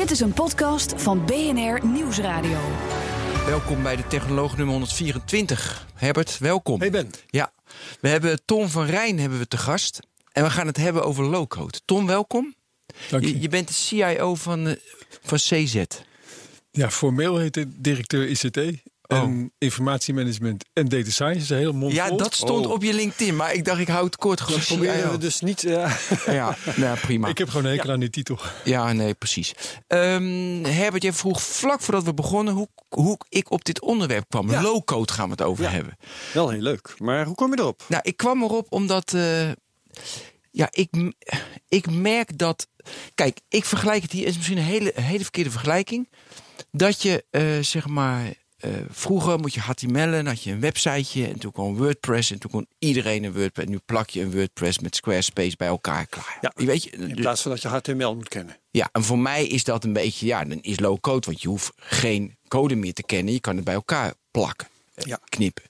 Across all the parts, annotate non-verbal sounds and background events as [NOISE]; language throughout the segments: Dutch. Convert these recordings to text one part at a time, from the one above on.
Dit is een podcast van BNR Nieuwsradio. Welkom bij de Technoloog nummer 124. Herbert, welkom. Hey Ben. Ja, we hebben Tom van Rijn hebben we te gast. En we gaan het hebben over low-code. Tom, welkom. Dank je. Je, je bent de CIO van, eh, van CZ. Ja, formeel heet het directeur ICT. En informatiemanagement en data science. Een hele mond Ja, dat stond op je LinkedIn. Maar ik dacht, ik hou het kort. Gewoon proberen we dus niet. eh, [LAUGHS] Ja, nou, prima. Ik heb gewoon een hekel aan die titel. Ja, nee, precies. Ehm, Herbert, jij vroeg vlak voordat we begonnen hoe, hoe ik op dit onderwerp kwam. Ja. Low-code gaan we het over Ja. hebben. wel heel leuk. Maar hoe kom je erop? Nou, ik kwam erop omdat. eh, ja, ik, ik merk dat. Kijk, ik vergelijk het hier. is misschien een hele, hele verkeerde vergelijking. Dat je, eh, zeg maar. Eh, vroeger moet je HTML'en, dan had je een websiteje en toen kwam WordPress en toen kon iedereen een WordPress. Nu plak je een WordPress met Squarespace bij elkaar klaar. Ja. Je weet je, In plaats van dat je HTML moet kennen. ja, en voor mij is dat een beetje, ja, dan is low code, want je hoeft geen code meer te kennen. Je kan het bij elkaar plakken, eh, Ja. knippen.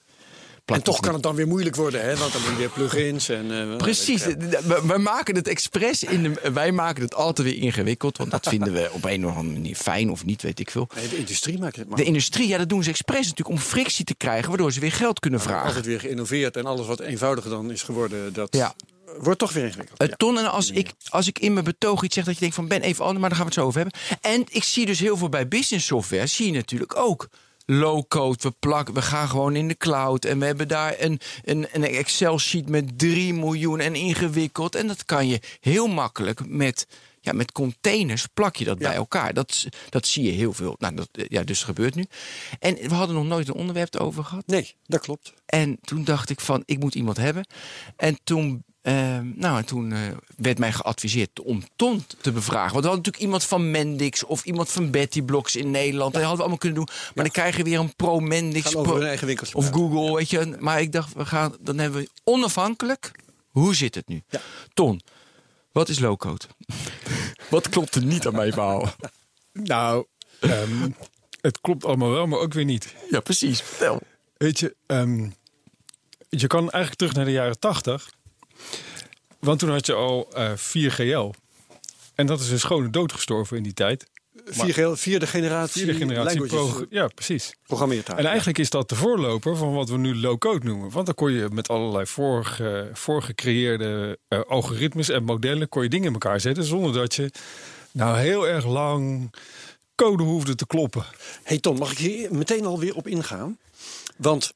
En toch kan het dan weer moeilijk worden, hè? Want dan moet je weer plugins en. eh, Precies, ik veel. we, we maken het expres in de, wij maken het altijd weer ingewikkeld, want dat vinden we op een of andere manier fijn of niet, weet ik veel. Nee, de industrie maakt het maar. De industrie, ja, dat doen ze expres natuurlijk om frictie te krijgen, waardoor ze weer geld kunnen vragen. Altijd weer geïnnoveerd en alles wat eenvoudiger dan is geworden, dat Ja. wordt toch weer ingewikkeld. Eh. Ton, en als ik, als ik in mijn betoog iets zeg dat je denkt van ben even anders, maar daar gaan we het zo over hebben. En ik zie dus heel veel bij business software, zie je natuurlijk ook. Low code, we plakken, we gaan gewoon in de cloud. En we hebben daar een, een, een Excel sheet met 3 miljoen en ingewikkeld. En dat kan je heel makkelijk met, ja, met containers plak je dat Ja. bij elkaar. Dat, dat zie je heel veel. Nou, dat, ja, dus gebeurt nu. En we hadden nog nooit een onderwerp erover gehad. Nee, dat klopt. En toen dacht ik van, ik moet iemand hebben. En toen, ehm, nou, en toen eh, werd mij geadviseerd om Ton te bevragen. Want we hadden natuurlijk iemand van Mendix of iemand van Betty Blocks in Nederland. Dat hadden we allemaal kunnen doen. Maar dan krijg je weer een pro-Mendix pro- of Google, weet je. Maar ik dacht, we gaan, dan hebben we onafhankelijk. Hoe zit het nu? Ja. Ton, wat is low-code? [LAUGHS] wat klopt er niet aan mijn verhaal? Nou, ehm, het klopt allemaal wel, maar ook weer niet. Ja, precies. Vertel. Weet je, ehm, je kan eigenlijk terug naar de jaren 80. Want toen had je al eh 4GL. En dat is een schone dood gestorven in die tijd. Vierde, vierde generatie, Vierde generatie pro- Ja, precies. programmeertaal. En eigenlijk is dat de voorloper van wat we nu low-code noemen. Want dan kon je met allerlei voorge, voorgecreëerde eh, algoritmes en modellen... kon je dingen in elkaar zetten zonder dat je nou heel erg lang code hoefde te kloppen. Hey Tom, mag ik hier meteen alweer op ingaan? Want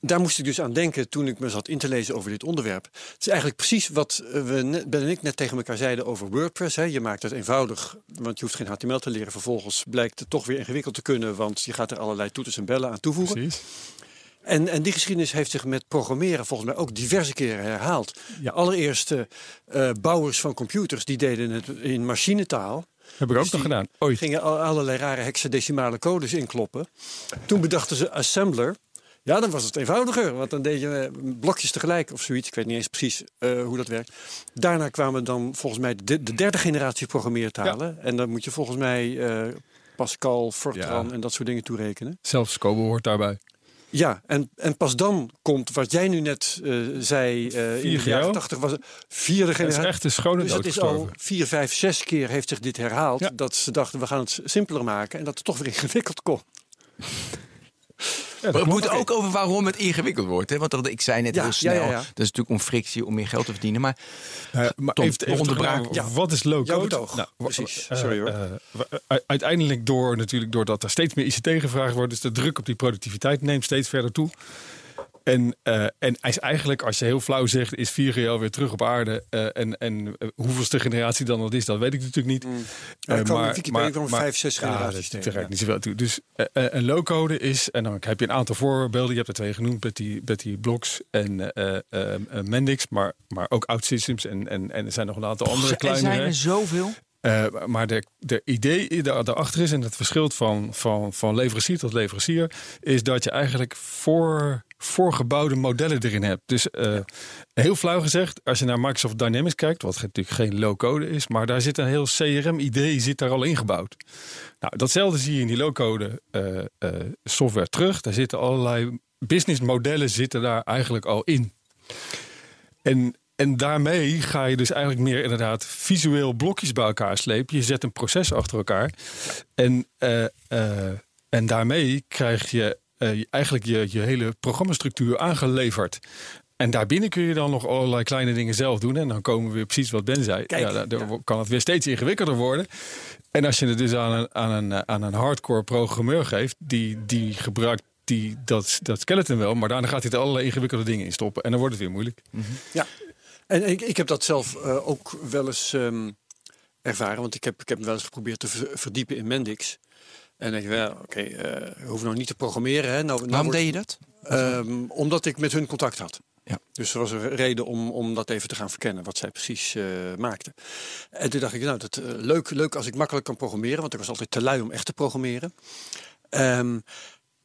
daar moest ik dus aan denken toen ik me zat in te lezen over dit onderwerp. Het is eigenlijk precies wat eh, we net, Ben en ik net tegen elkaar zeiden over WordPress. Hè. Je maakt het eenvoudig, want je hoeft geen HTML te leren. Vervolgens blijkt het toch weer ingewikkeld te kunnen, want je gaat er allerlei toeters en bellen aan toevoegen. Precies. En, en die geschiedenis heeft zich met programmeren volgens mij ook diverse keren herhaald. Ja. Allereerst eh, bouwers van computers, die deden het in machinetaal. Heb ik ook Dus nog gedaan. Ooit. Gingen al- allerlei rare hexadecimale codes inkloppen. Toen bedachten ze assembler. Ja, dan was het eenvoudiger, want dan deed je eh, blokjes tegelijk of zoiets. Ik weet niet eens precies eh, hoe dat werkt. Daarna kwamen dan volgens mij de, de derde generatie programmeertalen. En dan moet je volgens mij eh, Pascal, Fortran Ja. en dat soort dingen toerekenen. Zelfs Cobol hoort daarbij. Ja, en, en pas dan komt wat jij nu net zei. eh in de 4GL? jaren 80 was het vierde Het is generatie. echt een schone Dus dat is al vier, vijf, zes keer heeft zich dit herhaald. Ja. Dat ze dachten, we gaan het simpeler maken. En dat het toch weer [LAUGHS] ingewikkeld komt. Ja, We moeten ook over waarom het ingewikkeld wordt. Hè? Want dat, ik zei net Ja, heel snel, ja, ja. dat is natuurlijk om frictie, om meer geld te verdienen. Maar Eh, maar Tom, even, onderbraak. Wat is low Jouw code? betoog. wa- Precies. eh, Sorry, hoor. eh, u- uiteindelijk door natuurlijk doordat er steeds meer ICT gevraagd wordt, dus de druk op die productiviteit neemt steeds verder toe. En, en hij is eigenlijk, als je heel flauw zegt, is 4GL weer terug op aarde. eh, en en eh, hoeveelste generatie dan dat is, dat weet ik natuurlijk niet. Ja, Eh, ik kwam in Wikipedia kwam vijf, zes ja, generaties tegen, ja. niet zoveel toe. Dus een low-code is, en dan heb je een aantal voorbeelden. Je hebt er twee genoemd, Betty, Betty Blocks en eh, eh, eh, Mendix. Maar, maar ook OutSystems en, en, en er zijn nog een aantal andere er kleine. zijn er zoveel. Eh, maar de, de idee daar- daarachter is, en het verschilt van, van, van leverancier tot leverancier, is dat je eigenlijk voor, voorgebouwde modellen erin hebt. Dus eh, heel flauw gezegd, als je naar Microsoft Dynamics kijkt, wat natuurlijk geen low-code is, maar daar zit een heel CRM-idee zit daar al ingebouwd. Nou, datzelfde zie je in die low-code eh, eh, software terug. Daar zitten allerlei businessmodellen zitten daar eigenlijk al in. En, en daarmee ga je dus eigenlijk meer inderdaad visueel blokjes bij elkaar slepen. Je zet een proces achter elkaar. En, en daarmee krijg je eh, eigenlijk je, je hele programmastructuur aangeleverd. En daarbinnen kun je dan nog allerlei kleine dingen zelf doen. En dan komen we weer precies wat Ben zei. Kijk, ja, dan dan ja. kan het weer steeds ingewikkelder worden. En als je het dus aan een, aan een, aan een hardcore programmeur geeft, die, die gebruikt die, dat, dat skeleton wel, maar daarna gaat hij er allerlei ingewikkelde dingen in stoppen. En dan wordt het weer moeilijk. Ja, en ik, ik heb dat zelf eh, ook wel eens ehm, ervaren, want ik heb, ik heb me wel eens geprobeerd te ver- verdiepen in Mendix. En dan denk je, wel, oké, eh, we hoeven nog niet te programmeren. Hè. Nou, nou Waarom wordt- deed je dat? Ehm, omdat ik met hun contact had. Ja. Dus er was een reden om, om dat even te gaan verkennen, wat zij precies eh, maakten. En toen dacht ik, nou, dat, eh, leuk, leuk als ik makkelijk kan programmeren, want ik was altijd te lui om echt te programmeren. Ehm,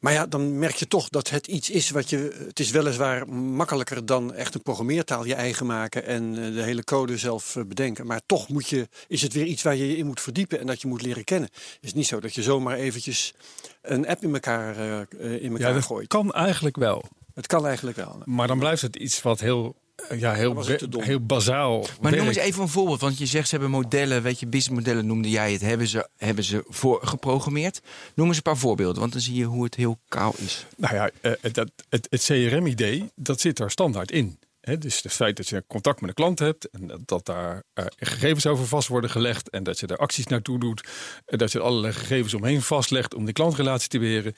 maar ja, dan merk je toch dat het iets is wat je. Het is weliswaar makkelijker dan echt een programmeertaal je eigen maken en eh, de hele code zelf eh, bedenken. Maar toch moet je, is het weer iets waar je je in moet verdiepen en dat je moet leren kennen. Het is niet zo dat je zomaar eventjes een app in elkaar, eh, in elkaar Ja, dat gooit. kan eigenlijk wel. Het kan eigenlijk wel. Maar dan blijft het iets wat heel, ja, heel, heel bazaal Maar noem eens even een voorbeeld. Want je zegt ze hebben modellen, weet je, businessmodellen noemde jij het. Hebben ze, hebben ze voor geprogrammeerd? Noem eens een paar voorbeelden, want dan zie je hoe het heel kaal is. Nou ja, eh, het, dat- het, het CRM-idee, dat zit daar standaard in. Hè, dus het feit dat je contact met een klant hebt en dat, daar eh, gegevens over vast worden gelegd en dat je daar acties naartoe doet, en dat je er allerlei gegevens omheen vastlegt om die klantrelatie te beheren,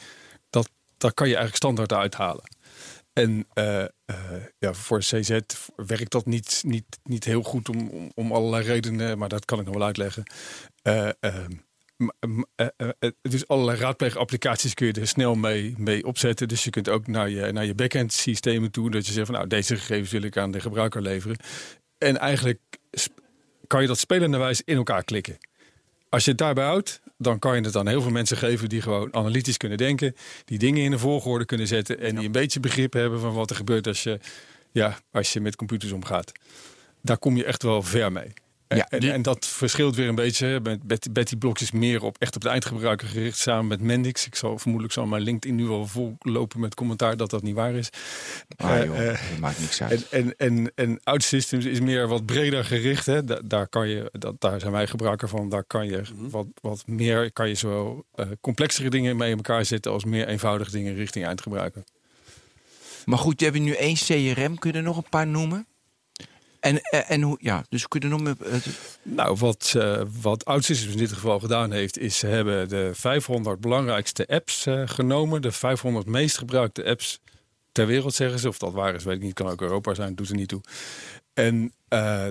dat, dat kan je eigenlijk standaard uithalen. En eh, eh, ja, voor CZ werkt dat niet, niet, niet heel goed om, om, om allerlei redenen, maar dat kan ik nog wel uitleggen. Eh, ehm, eh, eh, eh, dus allerlei raadpleegapplicaties kun je er snel mee, mee opzetten. Dus je kunt ook naar je, naar je backend systemen toe. Dat je zegt van nou, deze gegevens wil ik aan de gebruiker leveren. En eigenlijk kan je dat spelenderwijs in elkaar klikken. Als je het daarbij houdt, dan kan je het aan heel veel mensen geven die gewoon analytisch kunnen denken. Die dingen in de volgorde kunnen zetten. En die een beetje begrip hebben van wat er gebeurt als je, ja, als je met computers omgaat. Daar kom je echt wel ver mee. En- Ja, en, die- en dat verschilt weer een beetje. Betty, Betty Blocks is meer op echt op de eindgebruiker gericht samen met Mendix. Ik zal vermoedelijk zal mijn LinkedIn nu wel vollopen met commentaar dat dat niet waar is. Ah, Eh, joh, eh, dat maakt niks uit. en, en, en, OutSystems is meer wat breder gericht. Hè. Da- daar, kan je, dat, daar zijn wij gebruiker van. Daar kan je wat, wat meer, kan je zowel eh, complexere dingen mee in elkaar zetten als meer eenvoudige dingen richting eindgebruiker. Maar goed, je hebt nu één CRM. Kun je er nog een paar noemen? En, eh, en hoe, ja, dus kun je nog meer... eh, Nou, wat, eh wat in dit geval gedaan heeft, is ze hebben de 500 belangrijkste apps genomen. De 500 meest gebruikte apps ter wereld, zeggen ze. Of dat waar is, weet ik niet. Kan ook Europa zijn, doet er niet toe. En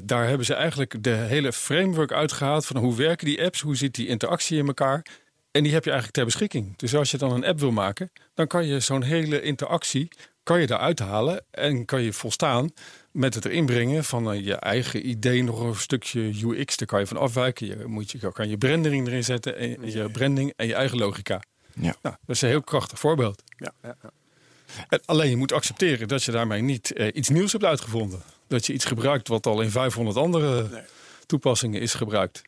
daar hebben ze eigenlijk de hele framework uitgehaald van hoe werken die apps, hoe zit die interactie in elkaar. En die heb je eigenlijk ter beschikking. Dus als je dan een app wil maken, dan kan je zo'n hele interactie kan je eruit halen en kan je volstaan met het erin brengen van eh, je eigen idee nog een stukje UX. Daar kan je van afwijken. Je, moet je kan je branding erin zetten, en je branding en je eigen logica. Ja. Nou, dat is een heel krachtig voorbeeld. Ja, ja, ja. En alleen je moet accepteren dat je daarmee niet eh, iets nieuws hebt uitgevonden. Dat je iets gebruikt wat al in 500 andere Nee. toepassingen is gebruikt.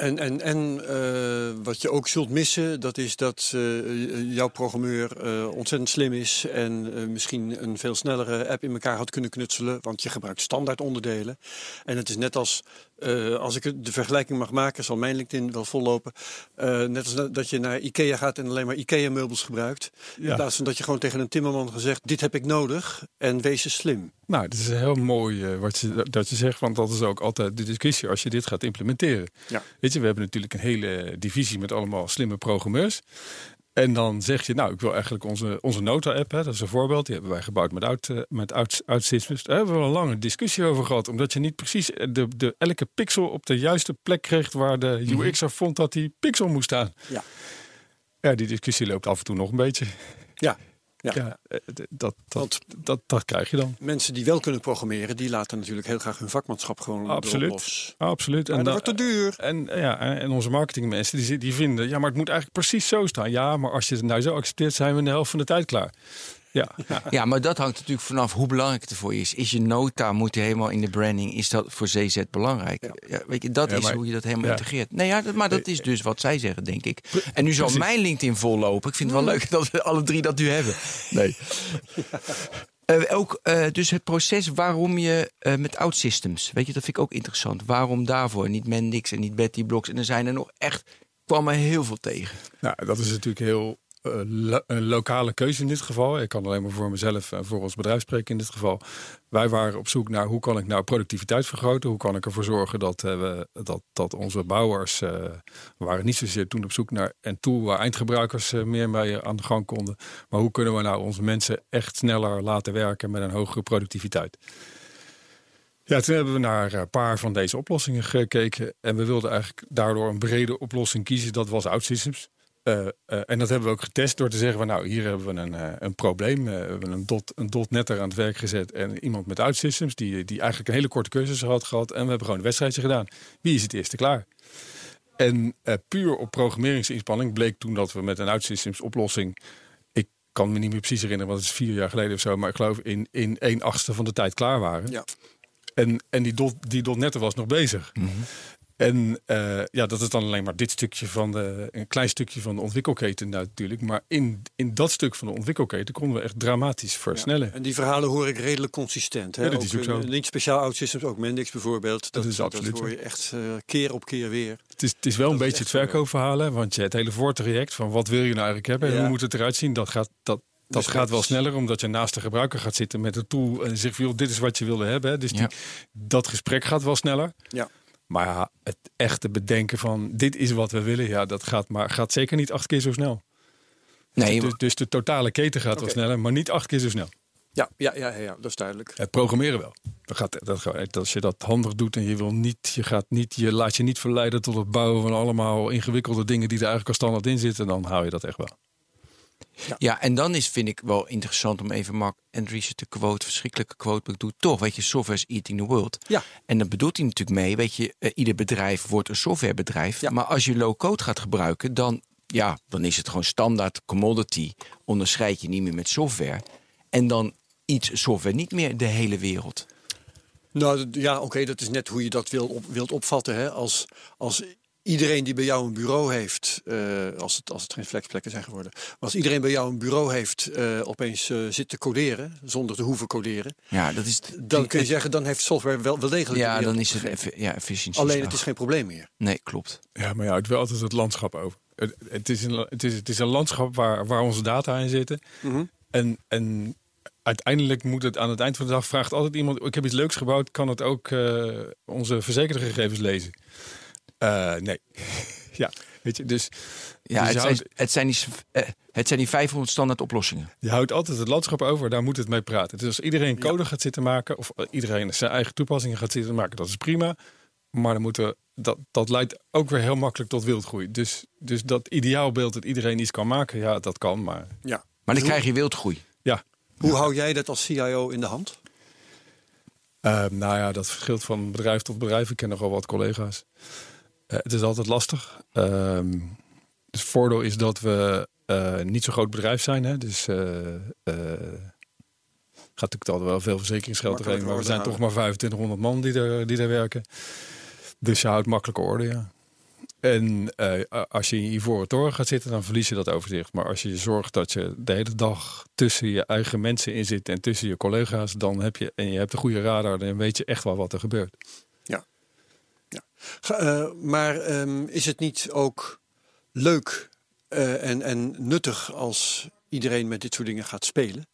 En, en, en eh, wat je ook zult missen, dat is dat eh, jouw programmeur eh, ontzettend slim is en misschien een veel snellere app in elkaar had kunnen knutselen, want je gebruikt standaard onderdelen. En het is net als, eh, als ik de vergelijking mag maken, zal mijn LinkedIn wel vollopen, eh, net als dat- dat je naar Ikea gaat en alleen maar Ikea meubels gebruikt. Ja. In plaats van dat je gewoon tegen een timmerman gezegd, dit heb ik nodig en wees eens slim. Nou, het is heel mooi eh, wat je, dat je zegt, want dat is ook altijd de discussie als je dit gaat implementeren. Ja. Weet je, we hebben natuurlijk een hele divisie met allemaal slimme programmeurs. En dan zeg je, nou, ik wil eigenlijk onze, onze Nota-app, dat is een voorbeeld, die hebben wij gebouwd met, Out, eh, met Out, OutSystems. Daar hebben we een lange discussie over gehad, omdat je niet precies de, de, elke pixel op de juiste plek kreeg waar de UX'er vond dat die pixel moest staan. Ja. Ja, die discussie loopt af en toe nog een beetje. Ja, Ja. Ja, eh, dat, dat, dat, dat krijg je dan. Mensen die wel kunnen programmeren, die laten natuurlijk heel graag hun vakmanschap gewoon Absoluut. los. Absoluut. Maar En, dat wordt te duur. En, ja, en onze marketingmensen die, die vinden, ja, maar het moet eigenlijk precies zo staan. Ja, maar als je het nou zo accepteert, zijn we in de helft van de tijd klaar. Ja, ja. Ja, maar dat hangt natuurlijk vanaf hoe belangrijk het voor je is. Is je nota moet je helemaal in de branding, is dat voor CZ belangrijk? Ja. weet je, dat Ja, is maar- hoe je dat helemaal integreert. Nee, ja, dat, maar dat is dus wat zij zeggen, denk ik. En nu zal mijn LinkedIn vollopen. Ik vind het wel leuk dat we alle drie dat nu hebben. Nee. Eh, ook eh, dus het proces waarom je eh, met OutSystems, weet je, dat vind ik ook interessant. Waarom daarvoor? Niet Mendix en niet Betty Blocks. En er zijn er nog echt, kwam er heel veel tegen. Nou, dat is natuurlijk heel eh, lo- een lokale keuze in dit geval. Ik kan alleen maar voor mezelf en voor ons bedrijf spreken in dit geval. Wij waren op zoek naar hoe kan ik nou productiviteit vergroten? Hoe kan ik ervoor zorgen dat, eh, we, dat, dat onze bouwers, eh, we waren niet zozeer toen op zoek naar een tool waar eindgebruikers eh, meer mee aan de gang konden. Maar hoe kunnen we nou onze mensen echt sneller laten werken met een hogere productiviteit? Ja, toen hebben we naar een paar van deze oplossingen gekeken. En we wilden eigenlijk daardoor een brede oplossing kiezen. Dat was OutSystems. Eh, eh, en dat hebben we ook getest door te zeggen: van, Nou, hier hebben we een, eh, een probleem. We hebben een dot, een dotnet er aan het werk gezet. En iemand met OutSystems, die, die eigenlijk een hele korte cursus had gehad. En we hebben gewoon een wedstrijdje gedaan. Wie is het eerste klaar? En puur op programmeringsinspanning bleek toen dat we met een OutSystems oplossing. Ik kan me niet meer precies herinneren, want het is vier jaar geleden of zo. Maar ik geloof in, in één achtste van de tijd klaar waren. Ja. En, en die, dot, die dotnetten was nog bezig. Mhm. En eh, ja, dat is dan alleen maar dit stukje van de, een klein stukje van de ontwikkelketen natuurlijk. Maar in, in dat stuk van de ontwikkelketen konden we echt dramatisch versnellen. En die verhalen hoor ik redelijk consistent. Hè? Ja, dat is ook zo. eh, Niet speciaal OutSystems, ook Mendix bijvoorbeeld. Dat, is dat absoluut hoor zo. je echt eh, keer op keer weer. Het is, het is wel een Dat beetje het verkoopverhaal. hè, Want je, het hele voortraject van wat wil je nou eigenlijk hebben en Ja. hoe moet het eruit zien, dat gaat, dat, dat Dus gaat wel dat- sneller. Omdat je naast de gebruiker gaat zitten met een tool en zegt joh, dit is wat je wilde hebben. Dus die, Ja. dat gesprek gaat wel sneller. Ja. Maar ja, het echte bedenken van dit is wat we willen, ja, dat gaat, maar gaat zeker niet acht keer zo snel. Nee, Dus, dus de totale keten gaat wel sneller, maar niet acht keer zo snel. Ja, ja, ja, ja, dat is duidelijk. Het programmeren wel. Dat gaat, dat als je dat handig doet en je wil niet, je gaat niet, je laat je niet verleiden tot het bouwen van allemaal ingewikkelde dingen die er eigenlijk al standaard in zitten, dan hou je dat echt wel. Ja, en dan is, vind ik wel interessant om even Mark Andreessen te quote, verschrikkelijke quote, maar ik doe toch, weet je, software is eating the world. Ja. En dat bedoelt hij natuurlijk mee, weet je, eh, ieder bedrijf wordt een softwarebedrijf, Ja. maar als je low-code gaat gebruiken, dan, ja, dan is het gewoon standaard commodity, onderscheid je niet meer met software. En dan iets software niet meer de hele wereld. Nou ja, oké, dat is net hoe je dat wil op, wilt opvatten. Hè? Als, als iedereen die bij jou een bureau heeft, eh, als, het, als het geen flexplekken zijn geworden, maar als iedereen bij jou een bureau heeft, eh, opeens eh, zit te coderen, zonder te hoeven coderen, Ja, dat is. dan kun je zeggen, dan heeft software wel, wel degelijk. de Ja, dan is het effe- ja, efficiëntie. Alleen het is geen probleem meer. Nee, klopt. Ja, maar ja, het wil altijd het landschap over. Het, het, is, een, het, is, het is een landschap waar, waar onze data in zitten. Mhm. En, en uiteindelijk moet het aan het eind van de dag vraagt altijd iemand: ik heb iets leuks gebouwd, kan het ook eh, onze verzekerde gegevens lezen? Eh, nee. [LAUGHS] ja, weet je, dus Ja, Dus het, zijn, houdt- het, zijn die, eh, het zijn die 500 standaard oplossingen. je houdt altijd het landschap over, daar moet het mee praten. Dus als iedereen code gaat zitten maken, of eh, iedereen zijn eigen toepassingen gaat zitten maken, dat is prima. Maar dan moeten, dat, dat leidt ook weer heel makkelijk tot wildgroei. Dus, dus dat ideaalbeeld dat iedereen iets kan maken, ja, dat kan. Maar Ja. Maar dan krijg je wildgroei. ja, Hoe hou jij dat als CIO in de hand? Eh, nou ja, dat verschilt van bedrijf tot bedrijf. Ik ken nogal wat collega's. Eh, het is altijd lastig. Ehm het voordeel is dat we eh, niet zo'n groot bedrijf zijn. Hè? Dus eh gaat natuurlijk altijd wel veel verzekeringsgeld erheen. Maar we zijn toch maar 2500 man die er, die er werken. Dus je houdt makkelijke orde, ja. En als je in je ivoren toren gaat zitten, dan verlies je dat overzicht. Maar als je zorgt dat je de hele dag tussen je eigen mensen in zit en tussen je collega's, dan heb je en je hebt een goede radar, dan weet je echt wel wat er gebeurt. Eh, maar ehm, is het niet ook leuk eh, en, en nuttig als iedereen met dit soort dingen gaat spelen?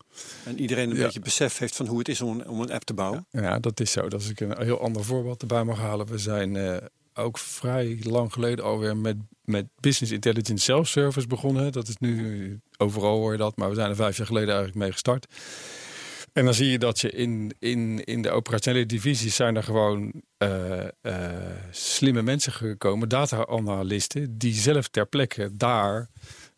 En iedereen een Ja. beetje besef heeft van hoe het is om een, om een app te bouwen? Ja, dat is zo. Dat is ik een heel ander voorbeeld erbij mag halen. We zijn eh, ook vrij lang geleden alweer met, met Business Intelligence Self-Service begonnen. Dat is nu, overal hoor je dat, maar we zijn er vijf jaar geleden eigenlijk mee gestart. En dan zie je dat je in, in, in de operationele divisies zijn er gewoon eh, eh, slimme mensen gekomen, data-analisten, die zelf ter plekke daar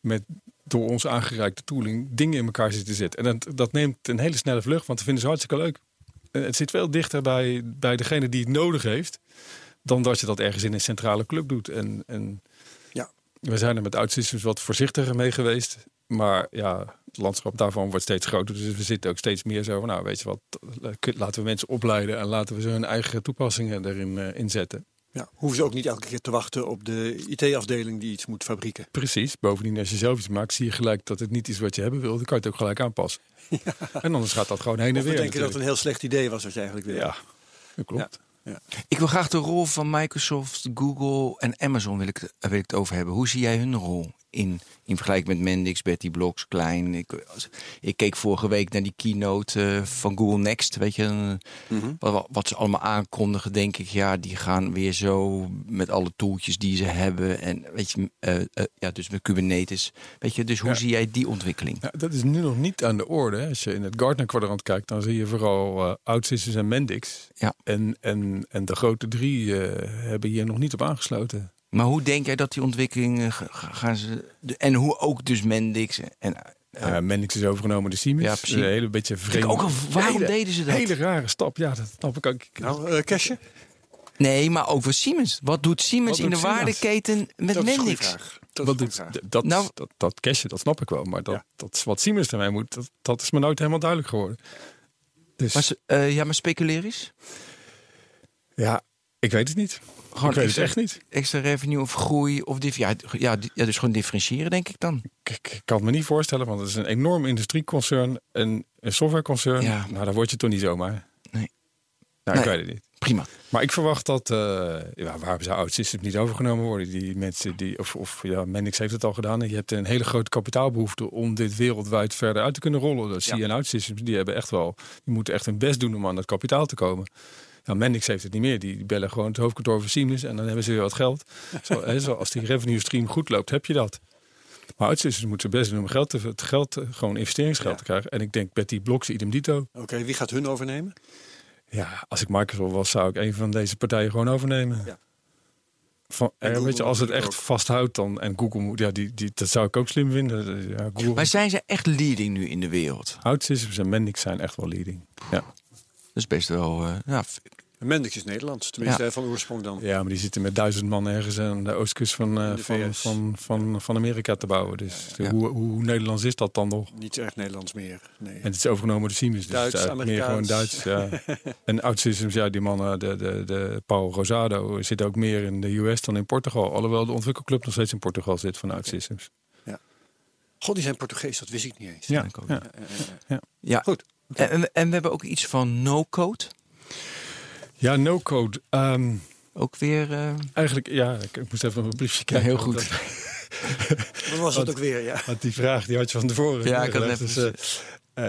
met door ons aangereikte tooling dingen in elkaar zitten te zetten. En dat, dat neemt een hele snelle vlucht, want we vinden ze hartstikke leuk. En het zit veel dichter bij, bij degene die het nodig heeft, dan dat je dat ergens in een centrale club doet. En, en Ja. we zijn er met OutSystems wat voorzichtiger mee geweest. Maar ja, het landschap daarvan wordt steeds groter. Dus we zitten ook steeds meer zo van, nou weet je wat, laten we mensen opleiden en laten we ze hun eigen toepassingen erin eh, inzetten. Ja, hoeven ze ook niet elke keer te wachten op de IT-afdeling die iets moet fabrieken. Precies. Bovendien, als je zelf iets maakt, zie je gelijk dat het niet is wat je hebben wil. Dan kan je het ook gelijk aanpassen. [LAUGHS] En anders gaat dat gewoon heen en weer. denken dat het een heel slecht idee was wat je eigenlijk wil. Ja, dat klopt. Ik wil graag de rol van Microsoft, Google en Amazon wil ik, wil ik het over hebben. Hoe zie jij hun rol in, in vergelijking met Mendix, Betty Blocks, Klein? Ik, keek vorige week naar die keynote eh, van Google Next. Weet je, Mhm. wat, wat ze allemaal aankondigen, denk ik. Ja, die gaan weer zo met alle tooltjes die ze hebben. En weet je, eh, eh, ja, dus met Kubernetes. Weet je, dus hoe Ja. zie jij die ontwikkeling? Ja, dat is nu nog niet aan de orde. hè. Als je in het Gartner-kwadrant kijkt, dan zie je vooral eh OutSystems en Mendix. Ja. En, en, en de grote drie eh, hebben hier nog niet op aangesloten. Maar hoe denk jij dat die ontwikkeling ga- ga- gaan ze. de- En hoe ook dus Mendix en. eh, Mendix is overgenomen door Siemens. Ja, precies. Een hele beetje ik vreemd. ook al, waarom hele, deden ze dat? Hele rare stap. Ja, dat snap ik ook. Nou, eh cashje? Nee, maar over Siemens. Wat doet Siemens Wat in de Siemens? waardeketen met dat Mendix? Dat is Wat een doet, d- dat, Nou- dat, dat cashje, dat snap ik wel. Maar dat, Ja. dat is wat Siemens ermee moet, dat, dat is me nooit helemaal duidelijk geworden. Dus Maar, eh, ja, maar speculeer eens. ja, ik weet het niet. Gewoon ik weet extra, het echt niet. extra revenue of groei of dif ja, ja, dus gewoon differentiëren, denk ik dan. Ik, ik kan het me niet voorstellen, want het is een enorm industrieconcern. Een, een softwareconcern. Ja. Nou, daar word je toch niet zomaar. Nee. Nou, ik Nee. weet het niet. Prima. Maar ik verwacht dat, eh ja, waarom zou OutSystems niet overgenomen worden? Die mensen die, of, of ja, Mendix heeft het al gedaan. En je hebt een hele grote kapitaalbehoefte om dit wereldwijd verder uit te kunnen rollen. Dat zie je in OutSystems. Die hebben echt wel, die moeten echt hun best doen om aan dat kapitaal te komen. Ja, Mendix heeft het niet meer. Die, die bellen gewoon het hoofdkantoor van Siemens en dan hebben ze weer wat geld. Zo, hè, zo, als die revenue stream goed loopt, heb je dat. Maar OutSystems moeten best doen om geld te, het geld, eh, gewoon investeringsgeld Ja. te krijgen. En ik denk Betty Blocks, idem dito. Oké, wie gaat hun overnemen? Ja, als ik Microsoft was, zou ik een van deze partijen gewoon overnemen. Ja. Van, En eh, Google weet je, als het echt vasthoudt, dan en Google moet, ja, die, die, dat zou ik ook slim vinden. Ja, Google, Maar zijn ze echt leading nu in de wereld? OutSystems en Mendix zijn echt wel leading. Ja. Dat is best wel. eh, ja, Mendix is Nederlands, tenminste Ja. van oorsprong dan. ja, maar die zitten met duizend man ergens aan de oostkust van, eh, In de van, van, van, van Amerika te bouwen. Dus Ja. Hoe, hoe Nederlands is dat dan nog? Niet echt Nederlands meer. Nee. En het is overgenomen door Siemens. Dus Duits, het is eigenlijk meer gewoon Duits. Ja. [LAUGHS] en OutSystems, ja, die mannen, de, de, de Paul Rosado, zit ook meer in de US dan in Portugal. Alhoewel de ontwikkelclub nog steeds in Portugal zit van OutSystems. God, die zijn Portugees, dat wist ik niet eens. Ja, ja. Ja. Goed. En, en- en we hebben ook iets van no-code. Ja no-code. Ehm, Ook weer. eh, eigenlijk, ja, ik, ik moest even op mijn briefje ja, kijken. heel goed. dat- [LAUGHS] Wat was het ook weer, ja. Want die vraag die had je van tevoren. Ja, ik had net Dus, eh,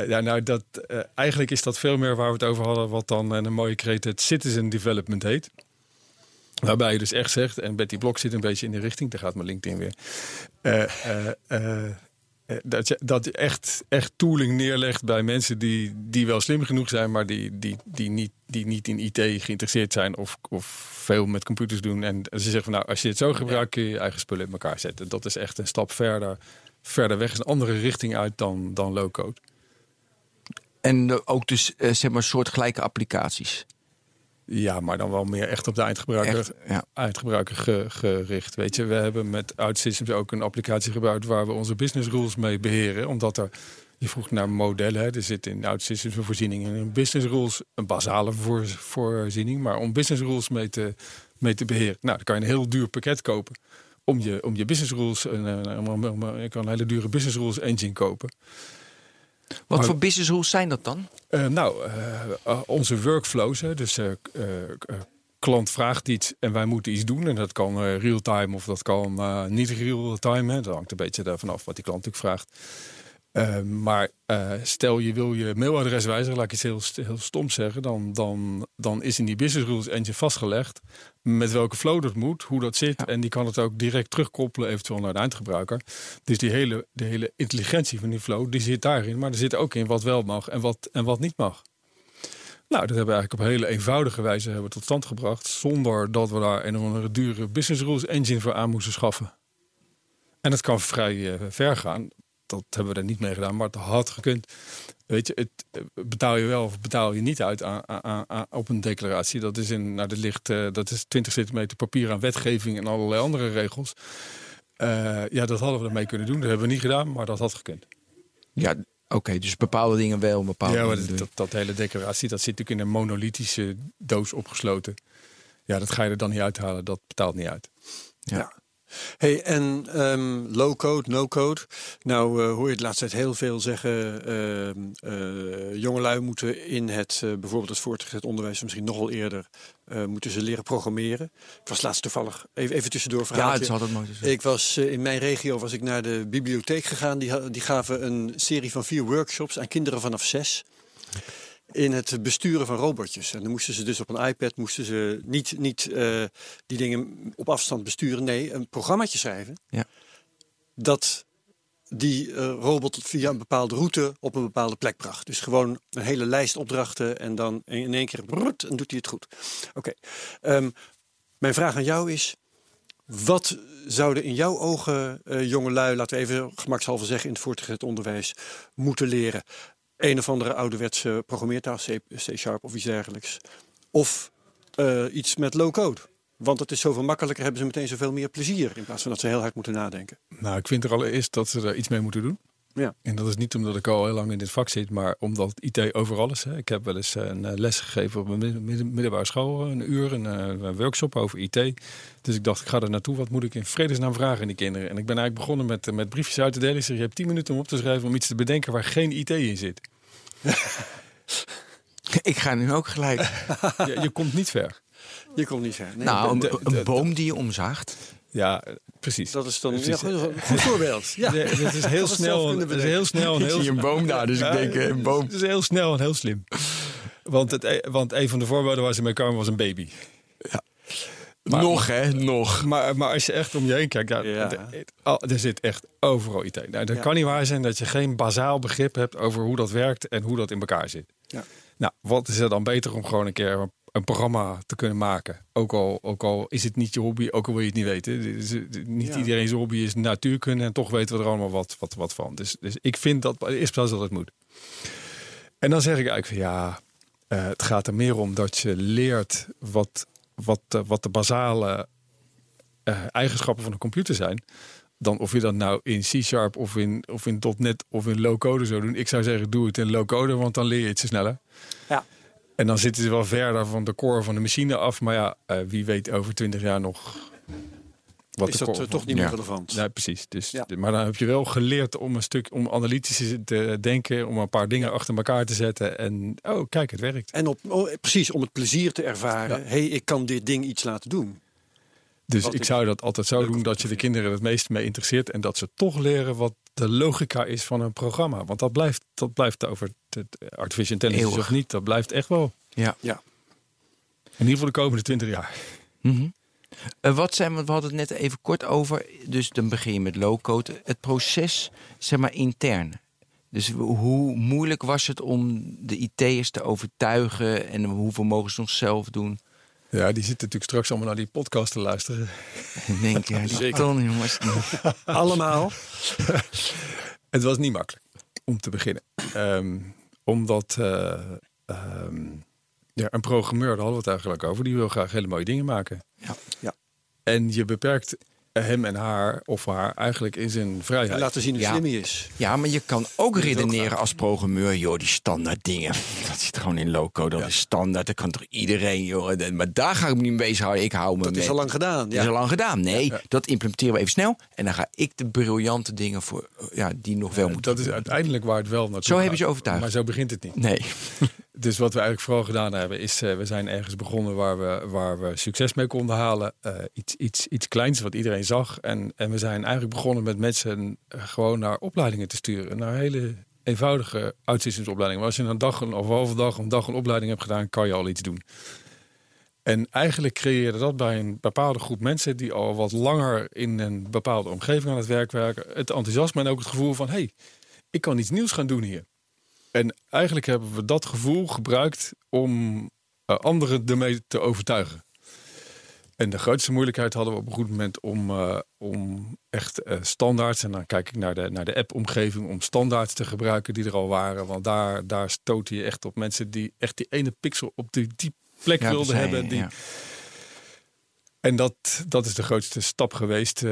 eh, ja, nou, dat, eh, eigenlijk is dat veel meer waar we het over hadden, wat dan een mooie kreet het citizen development heet. Waarbij je dus echt zegt, en Betty Blok zit een beetje in de richting, daar gaat mijn LinkedIn weer. eh, eh, eh, eh, dat je, dat je echt, echt tooling neerlegt bij mensen die, die wel slim genoeg zijn, maar die, die, die, niet, die niet in IT geïnteresseerd zijn of, of veel met computers doen. En ze zeggen van nou, als je het zo gebruikt, kun je je eigen spullen in elkaar zetten. Dat is echt een stap verder, verder weg, is een andere richting uit dan, dan low-code. En eh, ook dus eh, zeg maar soortgelijke applicaties. Ja, maar dan wel meer echt op de eindgebruiker, Echt, ja. eindgebruiker ge- gericht. Weet je, we hebben met OutSystems ook een applicatie gebruikt waar we onze business rules mee beheren. Omdat er, je vroeg naar modellen, hè. er zit in OutSystems een voorziening in een business rules, een basale voor, voorziening. Maar om business rules mee te, mee te beheren, nou, dan kan je een heel duur pakket kopen. Om je, om je business rules, je kan een hele dure business rules engine kopen. Wat Maar- voor business rules zijn dat dan? Eh, nou, eh, eh, onze workflows. Hè, dus klant vraagt iets en wij moeten iets doen. En dat kan real-time of dat kan niet real-time. Dat hangt een beetje daarvan af wat die klant natuurlijk vraagt. Eh, maar eh, stel je wil je mailadres wijzigen, laat ik iets heel, heel stom zeggen. Dan, dan, dan is in die business rules engine vastgelegd met welke flow dat moet, hoe dat zit. Ja. En die kan het ook direct terugkoppelen eventueel naar de eindgebruiker. Dus die hele, de hele intelligentie van die flow, die zit daarin. Maar er zit ook in wat wel mag en wat, en wat niet mag. Nou, dat hebben we eigenlijk op een hele eenvoudige wijze hebben tot stand gebracht. Zonder dat we daar een of andere dure business rules engine voor aan moesten schaffen. En dat kan vrij eh, ver gaan. Dat hebben we er niet mee gedaan, maar het had gekund. Weet je, het betaal je wel of betaal je niet uit aan, aan, aan- op een declaratie. Dat is in, nou, dat ligt, eh, dat is 20 centimeter papier aan wetgeving en allerlei andere regels. Eh, ja, dat hadden we ermee kunnen doen. Dat hebben we niet gedaan, maar dat had gekund. Ja, oké, dus bepaalde dingen wel, bepaalde Ja, maar dingen dat, dat hele declaratie, dat zit natuurlijk in een monolithische doos opgesloten. Ja, dat ga je er dan niet uithalen. Dat betaalt niet uit. Ja. Hey, en ehm, low-code, no-code. Nou eh, hoor je de laatste tijd heel veel zeggen... ehm eh, jongelui moeten in het, eh, bijvoorbeeld het voortgezet onderwijs... misschien nog wel eerder, moeten ze leren programmeren. Ik was laatst toevallig, even, even tussendoor Ja, verhaaltje. het is altijd mooi zeggen. Ik was in mijn regio was ik naar de bibliotheek gegaan. Die, die gaven een serie van vier workshops aan kinderen vanaf zes. In het besturen van robotjes. En dan moesten ze dus op een iPad moesten ze niet, niet eh, die dingen op afstand besturen. Nee, een programmaatje schrijven. Ja. Dat die eh, robot via een bepaalde route op een bepaalde plek bracht. Dus gewoon een hele lijst opdrachten en dan in één keer brrrt, en doet hij het goed. Oké. Ehm, mijn vraag aan jou is: wat zouden in jouw ogen eh jongelui, laten we even gemakshalve zeggen in het voortgezet onderwijs, moeten leren? Een of andere ouderwetse programmeertaal, C-sharp of iets dergelijks. Of eh, iets met low-code. Want het is zoveel makkelijker, hebben ze meteen zoveel meer plezier. In plaats van dat ze heel hard moeten nadenken. Nou, ik vind er allereerst dat ze er iets mee moeten doen. Ja. En dat is niet omdat ik al heel lang in dit vak zit, maar omdat IT overal is. Hè. Ik heb wel eens eh, een eh, les gegeven op een middelbare school, eh, een uur, een, eh, een workshop over IT. Dus ik dacht, ik ga er naartoe. Wat moet ik in vredesnaam vragen aan die kinderen? En ik ben eigenlijk begonnen met, met briefjes uit te delen. Ik zeg, je hebt 10 minuten om op te schrijven om iets te bedenken waar geen IT in zit. [LAUGHS] Ik ga nu ook gelijk. [LAUGHS] Je, je komt niet ver. Je komt niet ver. Nee, nou, een, de- een de- boom die je omzaagt. Ja, eh, precies. dat is dan ja, goed, een goed [LAUGHS] voorbeeld. Ja. Ja, het is heel het snel, het is heel snel en Ik heel zie een boom daar, dus ik denk, eh, een boom. Het is heel snel en heel slim. Want, het, e- want een van de voorbeelden waar ze mee kwamen was een baby. Maar- nog, hè? Nog. Maar, maar als je echt om je heen kijkt, ja, Ja. al- er zit echt overal IT. Nou, dat Ja. kan niet waar zijn dat je geen bazaal begrip hebt over hoe dat werkt en hoe dat in elkaar zit. Ja. Nou, wat is er dan beter om gewoon een keer een, een programma te kunnen maken? Ook al, ook al is het niet je hobby, ook al wil je het niet weten. Is- dit- Niet Ja. iedereen zijn hobby is natuurkunde en toch weten we er allemaal wat, wat, wat van. Dus, dus ik vind dat eerste plaats dat het moet. En dan zeg ik eigenlijk van ja, eh, het gaat er meer om dat je leert wat, wat, eh, wat de basale eh, eigenschappen van een computer zijn. Dan of je dat nou in C-Sharp of in, of in .NET of in low-code zou doen. Ik zou zeggen, doe het in low-code, want dan leer je het sneller. Ja. En dan zitten ze wel verder van de core van de machine af. Maar ja, eh, wie weet over twintig jaar nog wat Is dat core eh, van- toch niet Ja. meer relevant? Nee, precies. Dus, Ja. Maar dan heb je wel geleerd om een stuk om analytisch te denken, om een paar dingen achter elkaar te zetten. En oh, kijk, het werkt. En op, oh, precies, om het plezier te ervaren. hey, ik kan dit ding iets laten doen. Dus ik ik zou dat altijd zo doen dat je de kinderen het meest mee interesseert en dat ze toch leren wat de logica is van een programma. Want dat blijft, dat blijft over het artificial intelligence Eeuwig. of niet, dat blijft echt wel. Ja. Ja. In ieder geval de komende twintig jaar. Mhm. Eh, wat zijn, want we hadden het net even kort over. Dus dan begin je met low-code. Het proces, zeg maar, intern. Dus hoe moeilijk was het om de IT'ers te overtuigen en hoeveel mogen ze nog zelf doen? Ja, die zitten natuurlijk straks allemaal naar die podcast te luisteren. Ik denk, ja, die Zeker. ton, jongens. [LAUGHS] Allemaal. Het was niet makkelijk om te beginnen. Ehm, omdat eh, ehm, ja, een programmeur, daar hadden we het eigenlijk over, die wil graag hele mooie dingen maken. Ja. Ja. En je beperkt hem en haar of haar eigenlijk in zijn vrijheid. En laten zien hoe Ja. slim hij is. Ja, maar je kan ook redeneren als programmeur. Joh, die standaard dingen. [LAUGHS] Dat zit gewoon in low-code. Dat is standaard. Dat kan toch iedereen, joh. Maar daar ga ik me niet mee bezighouden. Ik hou me Dat is al lang gedaan. Dat is al Ja. lang gedaan. Nee, dat implementeren we even snel. En dan ga ik de briljante dingen voor, eh, ja, die nog wel moeten. dat is uiteindelijk waar het wel naartoe Zo heb je gaat. ze overtuigd. Maar zo begint het niet. Nee. [LAUGHS] Dus wat we eigenlijk vooral gedaan hebben, is eh, we zijn ergens begonnen waar we, waar we succes mee konden halen. Eh, iets, iets, iets kleins wat iedereen zag. En, en we zijn eigenlijk begonnen met mensen eh, gewoon naar opleidingen te sturen. Naar hele eenvoudige outsystems-opleidingen. Maar als je een dag of een halve dag een dag een opleiding hebt gedaan, kan je al iets doen. En eigenlijk creëerde dat bij een bepaalde groep mensen die al wat langer in een bepaalde omgeving aan het werk werken, het enthousiasme en ook het gevoel van: hé, hey, ik kan iets nieuws gaan doen hier. En eigenlijk hebben we dat gevoel gebruikt om eh, anderen ermee te overtuigen. En de grootste moeilijkheid hadden we op een goed moment om, eh, om echt uh, standaards, en dan kijk ik naar de, naar de app-omgeving, om standaards te gebruiken die er al waren. Want daar, daar stoot je echt op mensen die echt die ene pixel op die, die plek Ja, wilden hebben. Die, ja. En dat, dat is de grootste stap geweest.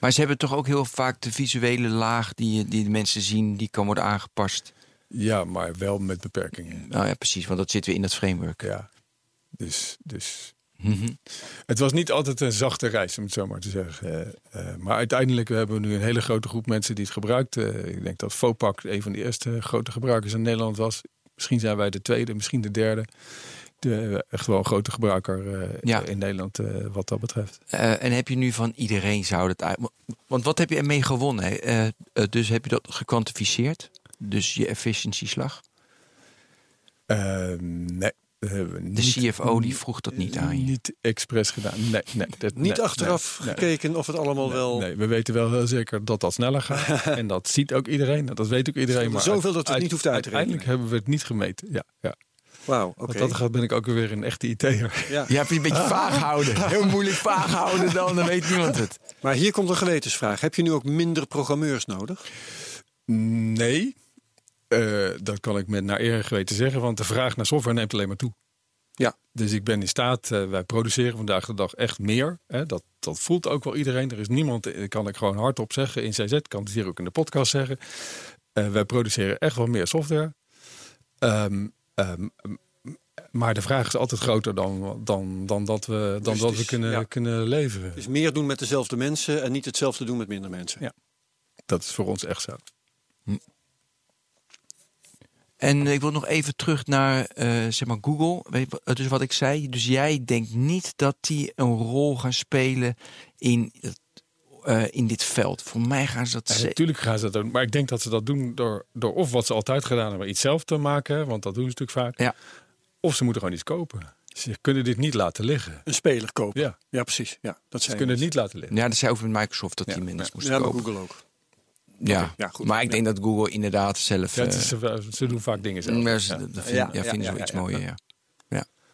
Maar ze hebben toch ook heel vaak de visuele laag die, die de mensen zien, die kan worden aangepast. ja, maar wel met beperkingen. Nou ja, precies, want dat zit weer in dat framework. Ja. Dus, dus Mhm. Het was niet altijd een zachte reis, om het zo maar te zeggen. Eh, eh, maar uiteindelijk hebben we nu een hele grote groep mensen die het gebruikt. Eh, ik denk dat Fopak een van de eerste grote gebruikers in Nederland was. Misschien zijn wij de tweede, misschien de derde. De, echt wel een grote gebruiker eh, Ja. in Nederland eh, wat dat betreft. Eh, en heb je nu van iedereen zou dat uit... Want wat heb je ermee gewonnen? Eh, eh, dus heb je dat gekwantificeerd? Dus je efficiëntieslag? Eh, nee. De niet- CFO die vroeg dat niet aan je. Niet expres gedaan. Nee, nee, dat, Niet nee, achteraf nee, nee. gekeken of het allemaal Nee, wel... Nee, we weten wel heel zeker dat dat sneller gaat. [LAUGHS] en dat ziet ook iedereen. Dat weet ook iedereen. Maar zoveel dat het uit- niet hoeft uit te Uiteindelijk hebben we het niet gemeten. Ja, ja. Wauw, oké. Wat dat gaat ben ik ook weer een echte IT'er. Ja. Je hebt je een beetje vaag houden. [LAUGHS] Heel moeilijk vaag houden dan, dan weet niemand het. Maar hier komt een gewetensvraag. Heb je nu ook minder programmeurs nodig? Nee, eh, dat kan ik met naar eer en geweten zeggen. Want de vraag naar software neemt alleen maar toe. Ja. Dus ik ben in staat, eh, wij produceren vandaag de dag echt meer. Hè, dat, dat voelt ook wel iedereen. Er is niemand, eh, kan ik gewoon hardop zeggen in CZ, kan het hier ook in de podcast zeggen. Eh, wij produceren echt wel meer software. Ehm, ehm, maar de vraag is altijd groter dan, dan, dan dat we, dan Dus dat we kunnen, ja. kunnen leveren. Dus meer doen met dezelfde mensen en niet hetzelfde doen met minder mensen. Ja. Dat is voor ons echt zo. En ik wil nog even terug naar eh, zeg maar Google. Dus wat ik zei. Dus jij denkt niet dat die een rol gaan spelen in, eh, in dit veld. Voor mij gaan ze dat Ja, ze- natuurlijk gaan ze dat doen. Maar ik denk dat ze dat doen door, door of wat ze altijd gedaan hebben, iets zelf te maken. Want dat doen ze natuurlijk vaak. Ja. Of ze moeten gewoon iets kopen. Ze kunnen dit niet laten liggen. Een speler kopen. Ja, Ja, precies. Ja, dat ze kunnen het niet laten liggen. Ja, dat zei over met Microsoft dat Ja, die mensen ja. moesten Ja, kopen. Google ook. Ja. ja, goed. maar ik denk dat Google inderdaad zelf. Ja, het eh, is, ze, ze doen vaak dingen zelf. Ja, ze- Ja. dat vind- Ja, ja, ja, vinden ze ja, wel iets ja, ja. mooier, ja.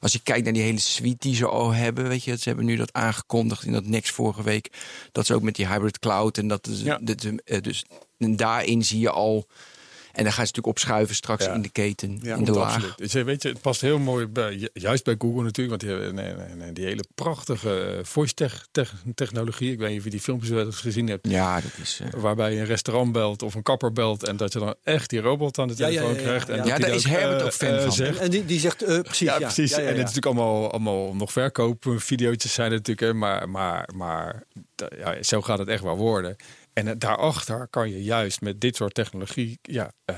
Als je kijkt naar die hele suite die ze al hebben, weet je, ze hebben nu dat aangekondigd in dat Next vorige week, dat ze ook met die hybrid cloud en dat is, Ja. eh, dus en daarin zie je al, en dan gaan ze natuurlijk opschuiven straks Ja. in de keten, Ja, in de laag. absoluut. Dus, eh, weet je, het past heel mooi bij, ju- juist bij Google natuurlijk. Want die, hebben- nee, nee, nee, die hele prachtige eh, voice tech, tech- technologie. Ik weet niet of je die filmpjes wel eens gezien hebt. Ja, dat is. eh, Waarbij je een restaurant belt of een kapper belt. En dat je dan echt die robot aan de Ja, ja, telefoon ja, ja, krijgt. En ja. daar is Herbert ook fan van. zegt. En die, die zegt eh, precies. Ja, Ja, precies. Ja, ja, En het is natuurlijk allemaal, allemaal nog verkoopvideootjes zijn natuurlijk. Hè, maar, maar, maar ja, zo gaat het echt wel worden. En eh, daarachter kan je juist met dit soort technologie... Ja, eh,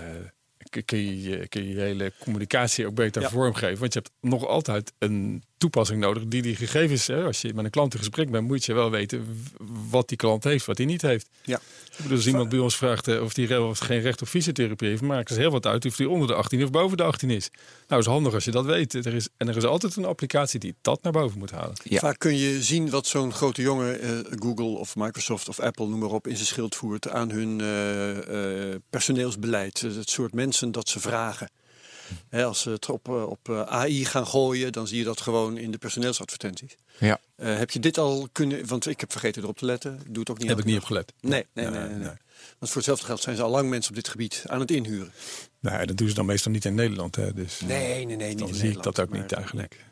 kun, je, je- kun je je hele communicatie ook beter Ja. vormgeven. Want je hebt nog altijd een toepassing nodig die die gegevens... Hè, als je met een klant in gesprek bent, moet je wel weten wat die klant heeft, wat hij niet heeft. Ja. Ik bedoel, als iemand bij ons vraagt eh, of of geen recht op fysiotherapie heeft, maken ze heel wat uit of hij onder de 18 of boven de 18 is. Nou, is handig als je dat weet. Er is, en er is altijd een applicatie die dat naar boven moet halen. Ja. Vaak kun je zien wat zo'n grote jongen, eh, Google of Microsoft of Apple, noem maar op, in zijn schild voert aan hun eh, eh, personeelsbeleid. Eh, Het soort mensen dat ze vragen. Als ze het op, eh, op eh, AI gaan gooien, dan zie je dat gewoon in de personeelsadvertenties. ja. Eh, heb je dit al kunnen, want ik heb vergeten erop te letten. Doe het ook niet. Heb ik niet op gelet. Nee, nee, nee, nee, nee. Want voor hetzelfde geld zijn ze al lang mensen op dit gebied aan het inhuren. Nou, dat doen ze dan meestal niet in Nederland. Hè, dus Nee, nee, nee, niet dan in zie ik dat ook maar- niet eigenlijk.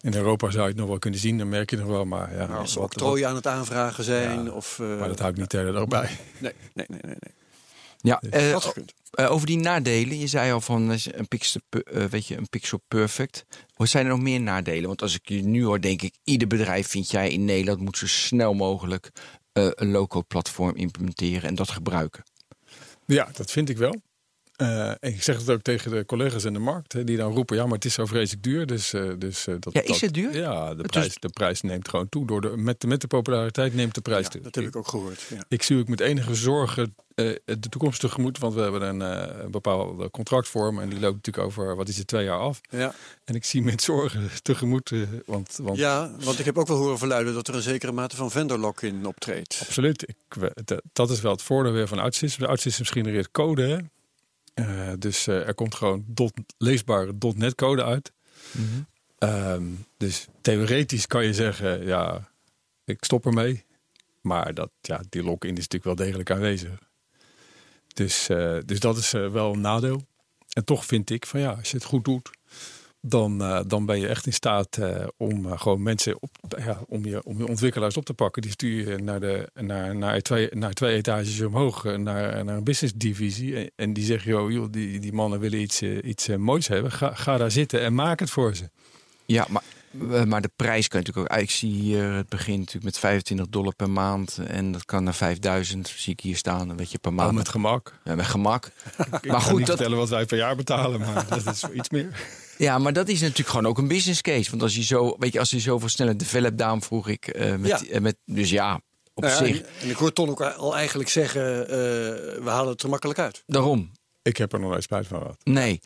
In Europa zou je het nog wel kunnen zien, dan merk je nog wel. Maar, ja, Maar als ze octrooien aan het aanvragen zijn. Ja, of, eh, maar dat hou ik niet hele dag bij. Nee, nee, nee, nee. nee. Ja eh, Dat gekund. eh, over die nadelen, je zei al van eh, een pixel, eh, weet je, een pixel perfect. Wat zijn er nog meer nadelen? Want als ik je nu hoor, denk ik, ieder bedrijf vind jij in Nederland moet zo snel mogelijk eh, een low-code platform implementeren en dat gebruiken. Ja, dat vind ik wel. Eh, ik zeg het ook tegen de collega's in de markt, hè, die dan roepen: ja, maar het is zo vreselijk duur. Dus, eh, dus, eh, dat, Ja, is het duur? Ja, de prijs, is- de prijs neemt gewoon toe. Door de, met, de, met de populariteit neemt de prijs Ja, toe. dat heb ik ook gehoord. Ja. Ik zie ook met enige zorgen eh, de toekomst tegemoet. Want we hebben een, eh, een bepaalde contractvorm. En die loopt natuurlijk over, wat is het, twee jaar af. Ja. En ik zie met zorgen tegemoet. eh, want, want ja, want ik heb ook wel horen verluiden dat er een zekere mate van vendor lock-in optreedt. absoluut. Ik, dat- dat is wel het voordeel weer van OutSystems. De OutSystems genereert code. Hè? Eh, dus eh, er komt gewoon dot, leesbare .NET code uit. Ehm, dus theoretisch kan je zeggen, ja, ik stop ermee. Maar dat, ja, die lock-in is natuurlijk wel degelijk aanwezig. Dus, eh, dus dat is wel een nadeel. En toch vind ik van ja, als je het goed doet, dan, eh, dan ben je echt in staat eh, om eh, gewoon mensen op, ja, om, je, om je ontwikkelaars op te pakken. Die stuur je naar, de, naar, naar, twee, naar twee etages omhoog, naar, naar een business divisie. En, die zeggen, joh, joh die, die mannen willen iets, iets moois hebben. Ga, ga daar zitten en maak het voor ze. Ja, maar, maar de prijs kan je natuurlijk ook... Ik zie hier, het begint natuurlijk met 25 dollar per maand. En dat kan naar 5000, zie ik hier staan. Een beetje per maand. Al met gemak. Ja, met gemak. [LAUGHS] Ik maar ga goed, niet dat, vertellen wat wij per jaar betalen, maar [LAUGHS] dat is iets meer. ja, maar dat is natuurlijk gewoon ook een business case. Want als je zo, weet je, als je zoveel sneller develop, daarom vroeg ik eh, met, Ja. eh, met, dus ja, op Nou ja, zich, en, en ik hoor Ton ook al eigenlijk zeggen, eh, we halen het er makkelijk uit. daarom. Ik heb er nog nooit spijt van gehad. Nee.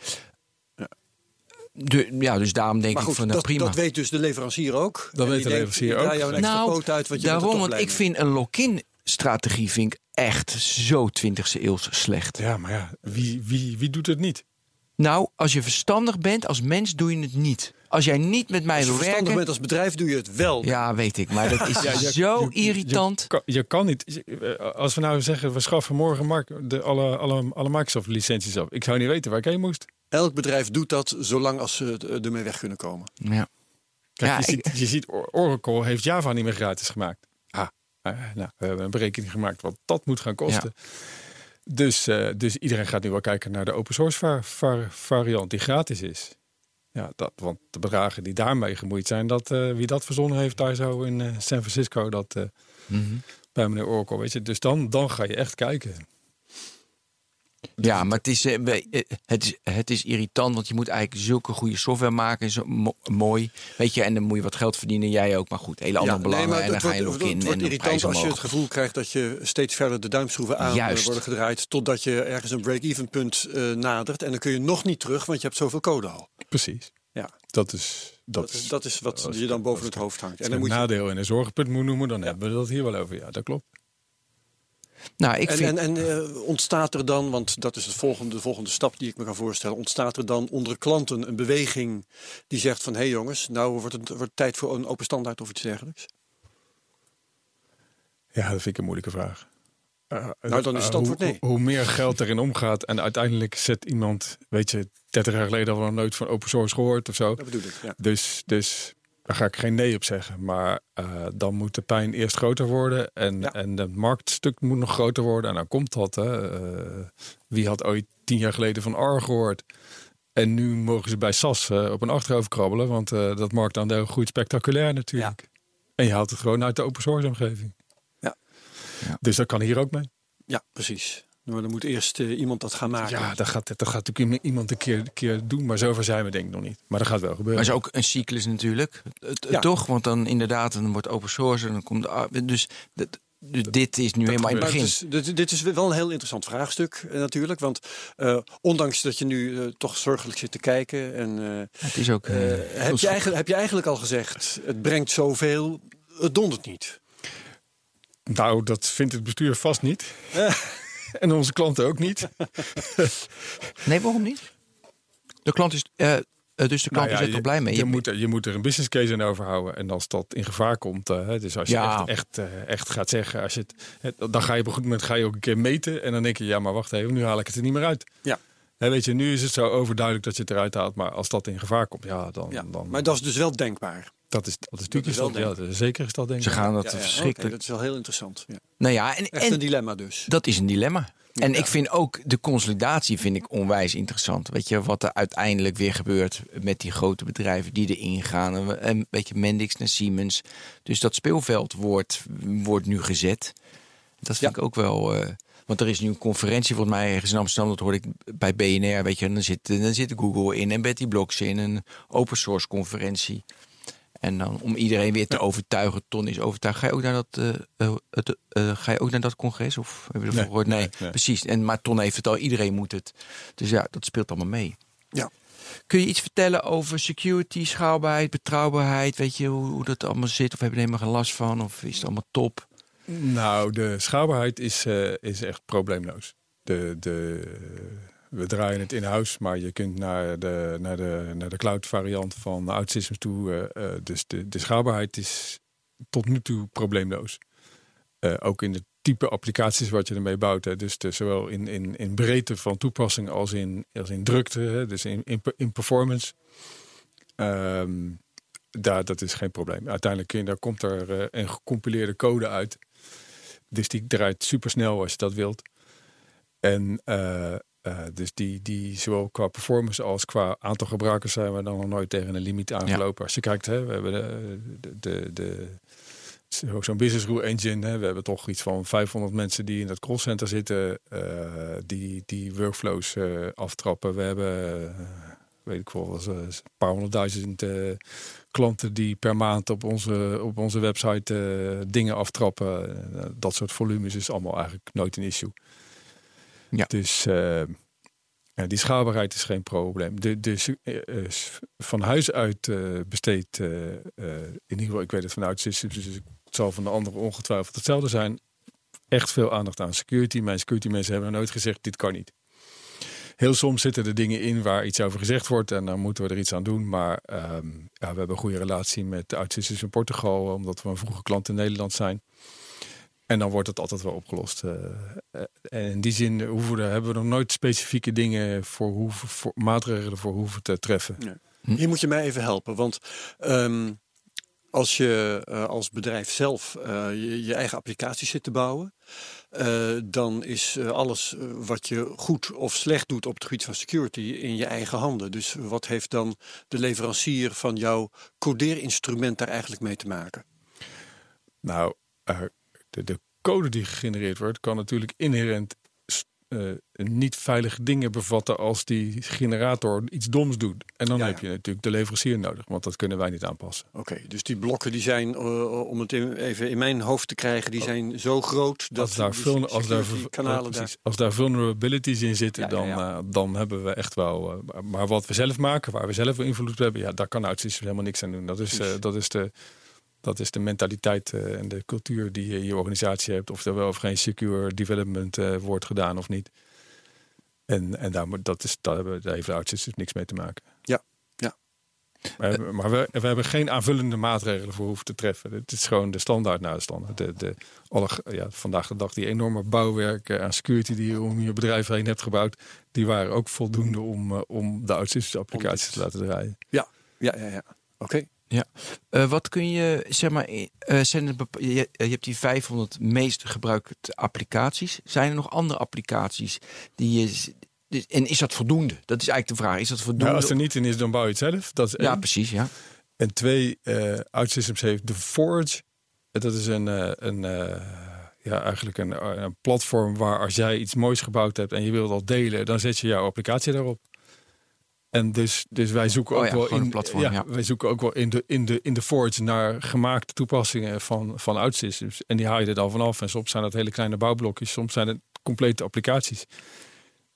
De, ja, dus daarom denk Maar ik van nou, dat, prima. dat weet dus de leverancier ook. Dat weet de leverancier ook. jou een extra nou, poot uit, want je daarom, want ik vind een lock-in strategie vind ik echt zo 20e eeuws slecht. Ja, maar ja, wie, wie, wie doet het niet? Nou, als je verstandig bent als mens doe je het niet. Als jij niet met mij Als je wil werken... bent als bedrijf, doe je het wel. Ja, weet ik, maar dat is [LAUGHS] Ja, je- zo je- irritant. Je, kan, je kan niet. eh, Als we nou zeggen, we schaffen morgen Mark- de, alle, alle, alle Microsoft-licenties af. Ik zou niet weten waar ik heen moest. Elk bedrijf doet dat zolang als ze eh, ermee weg kunnen komen. Ja. Kijk, Ja, je, ik- ziet, je ziet, Or- Oracle heeft Java niet meer gratis gemaakt. Ah, nou, we hebben een berekening gemaakt wat dat moet gaan kosten. Dus, eh, dus iedereen gaat nu wel kijken naar de open source va- va- variant die gratis is. Ja, dat, want de bedragen die daarmee gemoeid zijn, dat, eh, wie dat verzonnen heeft daar zo in eh, San Francisco, dat eh, Mhm. bij meneer Oracle, weet je. Dus dan, dan ga je echt kijken. Ja, maar het is, eh, eh, het, is, het is irritant, want je moet eigenlijk zulke goede software maken. Zo mo- mooi. Weet je, en dan moet je wat geld verdienen, jij ook. Maar goed, hele andere belangen. maar en dan het ga je wordt, nog het in. wordt en de irritant als je het gevoel krijgt dat je steeds verder de duimschroeven aan eh, Juist. worden gedraaid. Totdat je ergens een break-even punt nadert. En dan kun je nog niet terug, want je hebt zoveel code al. Precies. Ja, Dat is, dat dat, is, dat is wat je dan boven het hoofd hangt. En Als dan je moet je nadeel en een zorgenpunt moet noemen, dan hebben we dat hier wel over. Ja, dat klopt. Nou, ik En, vind... en, en eh, ontstaat er dan, want dat is het volgende, de volgende stap die ik me kan voorstellen, ontstaat er dan onder klanten een beweging die zegt van hé hey jongens, nou wordt het wordt tijd voor een open standaard of iets dergelijks? Ja, dat vind ik een moeilijke vraag. Eh, Nou, dan is het eh, antwoord hoe, nee. Hoe, hoe meer geld erin omgaat en uiteindelijk zet iemand, weet je, 30 jaar geleden hadden we nog nooit van open source gehoord of zo. Dat bedoel ik. Ja. Dus, dus daar ga ik geen nee op zeggen. Maar eh, dan moet de pijn eerst groter worden en, Ja. en het marktstuk moet nog groter worden. En dan komt dat. Hè. Eh, wie had ooit tien jaar geleden van R gehoord? En nu mogen ze bij SAS eh, op een achterhoofd krabbelen, want dat marktaandeel groeit spectaculair natuurlijk. En je haalt het gewoon uit de open source omgeving. Ja. Ja. Dus dat kan hier ook mee. ja, precies. Maar dan moet eerst eh, iemand dat gaan maken. Ja, dat gaat, dat gaat natuurlijk iemand een keer, een keer doen, maar zover zijn we denk ik nog niet. Maar dat gaat wel gebeuren. Maar is ook een cyclus natuurlijk, Het- Ja. toch? Want dan inderdaad, dan wordt open source en dan komt... de- Dus, dat- dus dit is nu helemaal in het begin. het is, dit, dit is wel een heel interessant vraagstuk eh, natuurlijk. Want eh, ondanks dat je nu toch zorgelijk zit te kijken. En, eh, Het is ook... heb, je eigenlijk, heb je eigenlijk al gezegd, het brengt zoveel, het dondert niet. Nou, dat vindt het bestuur vast niet. [LAUGHS] [LAUGHS] en onze klanten ook niet. [LAUGHS] Nee, waarom niet? De klant is... eh, eh, dus de klant Nou ja, is er toch blij mee? Je, moet er, je moet er een business case aan overhouden. En als dat in gevaar komt, eh, dus als je Ja. echt, echt, eh, echt gaat zeggen, als je het, dan ga je op een goed moment ga je ook een keer meten. En dan denk je, ja, maar wacht even, nu haal ik het er niet meer uit. Ja. Hè, weet je, nu is het zo overduidelijk dat je het eruit haalt. Maar als dat in gevaar komt, ja, dan. Ja. dan Maar dat is dus wel denkbaar. Dat is, dat is dat natuurlijk is wel ja, zeker is dat denk ik. Ze gaan dat Ja, ja, verschrikkelijk... dat is wel heel interessant. Ja. Nou ja, en, Echt en een dilemma dus. dat is een dilemma. En Ja. ik vind ook de consolidatie vind ik onwijs interessant. Weet je, wat er uiteindelijk weer gebeurt met die grote bedrijven die erin gaan. En, en weet je, Mendix naar Siemens. Dus dat speelveld wordt, wordt nu gezet. Dat vind Ja. ik ook wel... eh, want er is nu een conferentie volgens mij ergens in Amsterdam. Dat hoorde ik bij BNR. Weet je, en dan zit, dan zit Google in en Betty Blocks in. Een open source conferentie. En dan om iedereen weer te overtuigen, Ton is overtuigd. Ga je ook naar dat, eh, eh, het, eh, ga je ook naar dat congres? Of heb je ervan Nee, gehoord? Nee, precies. En, maar Ton heeft het al, iedereen moet het. Dus ja, dat speelt allemaal mee. Ja. Kun je iets vertellen over security, schaalbaarheid, betrouwbaarheid? Weet je hoe, hoe dat allemaal zit? Of heb je er helemaal geen last van? Of is het allemaal top? Nou, de schaalbaarheid is, is echt probleemloos. De, de, we draaien het in-house, maar je kunt naar de, naar de, naar de cloud variant van OutSystems toe. Uh, dus de, de schaalbaarheid is tot nu toe probleemloos. Uh, ook in de type applicaties wat je ermee bouwt. Hè. Dus zowel in, in, in breedte van toepassing als in, als in drukte, hè. dus in, in, in performance. Um, daar, dat is geen probleem. Uiteindelijk daar komt er een gecompileerde code uit. Dus die draait super snel als je dat wilt. En uh, dus die, die zowel qua performance als qua aantal gebruikers zijn we dan nog nooit tegen een limiet aangelopen. Ja. Als je kijkt, hè, we hebben de, de, de, de zo'n business rule engine. Hè. We hebben toch iets van 500 mensen die in dat callcenter zitten, uh, die, die workflows uh, aftrappen. We hebben, weet ik wel, een paar honderdduizend klanten die per maand op onze, op onze website dingen aftrappen. dat soort volumes is allemaal eigenlijk nooit een issue. Ja. Dus ja, die schaalbaarheid is geen probleem. De, de, uh, van huis uit uh, besteedt, in ieder geval, ik weet het vanuit systems, dus het zal van de anderen ongetwijfeld hetzelfde zijn. Echt veel aandacht aan security. Mijn security mensen hebben nooit gezegd, dit kan niet. Heel soms zitten er dingen in waar iets over gezegd wordt en dan moeten we er iets aan doen. Maar um, ja, we hebben een goede relatie met de in Portugal, omdat we een vroege klant in Nederland zijn. En dan wordt het altijd wel opgelost. Uh, en in die zin hoeven we, hebben we nog nooit specifieke dingen voor, hoeven, voor maatregelen voor hoeven te treffen. Ja. Hier moet je mij even helpen. Want um, als je uh, als bedrijf zelf uh, je, je, eigen applicaties zit te bouwen, dan is alles wat je goed of slecht doet op het gebied van security in je eigen handen. Dus wat heeft dan de leverancier van jouw codeerinstrument daar eigenlijk mee te maken? Nou, de, de code die gegenereerd wordt, kan natuurlijk inherent uh, niet veilige dingen bevatten als die generator iets doms doet. En dan ja, heb je natuurlijk de leverancier nodig, want dat kunnen wij niet aanpassen. Oké, okay, dus die blokken die zijn, uh, om het even in mijn hoofd te krijgen, die zijn zo groot dat als daar, veel, als daar, kanalen daar... als daar vulnerabilities in zitten, ja, dan, uh, dan hebben we echt wel. maar wat we zelf maken, waar we zelf invloed op hebben, ja, daar kan uitsystems helemaal niks aan doen. Dat is, dat is de dat is de mentaliteit uh, en de cultuur die je in je organisatie hebt. Of er wel of geen secure development uh, wordt gedaan of niet. En, en daar, dat is, daar, hebben, daar heeft de dus niks mee te maken. Ja, ja. Maar, maar we, we, hebben geen aanvullende maatregelen voor hoeven te treffen. Het is gewoon de standaard naar de standaard. De, de, alle, ja, vandaag de dag die enorme bouwwerken aan security die je om je bedrijf heen hebt gebouwd. Die waren ook voldoende om, uh, om de OutSystems applicaties te laten draaien. Ja, ja, ja. ja. Oké. Okay. Ja, uh, wat kun je, zeg maar, uh, zijn er je, je, hebt die 500 meest gebruikte applicaties. Zijn er nog andere applicaties die je. En is dat voldoende? Dat is eigenlijk de vraag. Is dat voldoende? Nou, als er niet in is, dan bouw je het zelf. Dat is ja, precies. Ja. En twee, uh, OutSystems heeft de Forge. Dat is een, een ja, eigenlijk een, een platform waar als jij iets moois gebouwd hebt en je wilt dat delen, dan zet je jouw applicatie daarop. En dus, dus wij zoeken oh ook ja, wel in platform, ja, ja. wij zoeken ook wel in de, in de, in de Forge naar gemaakte toepassingen van, van OutSystems. En die haal je er dan vanaf. En soms zijn dat hele kleine bouwblokjes, soms zijn het complete applicaties.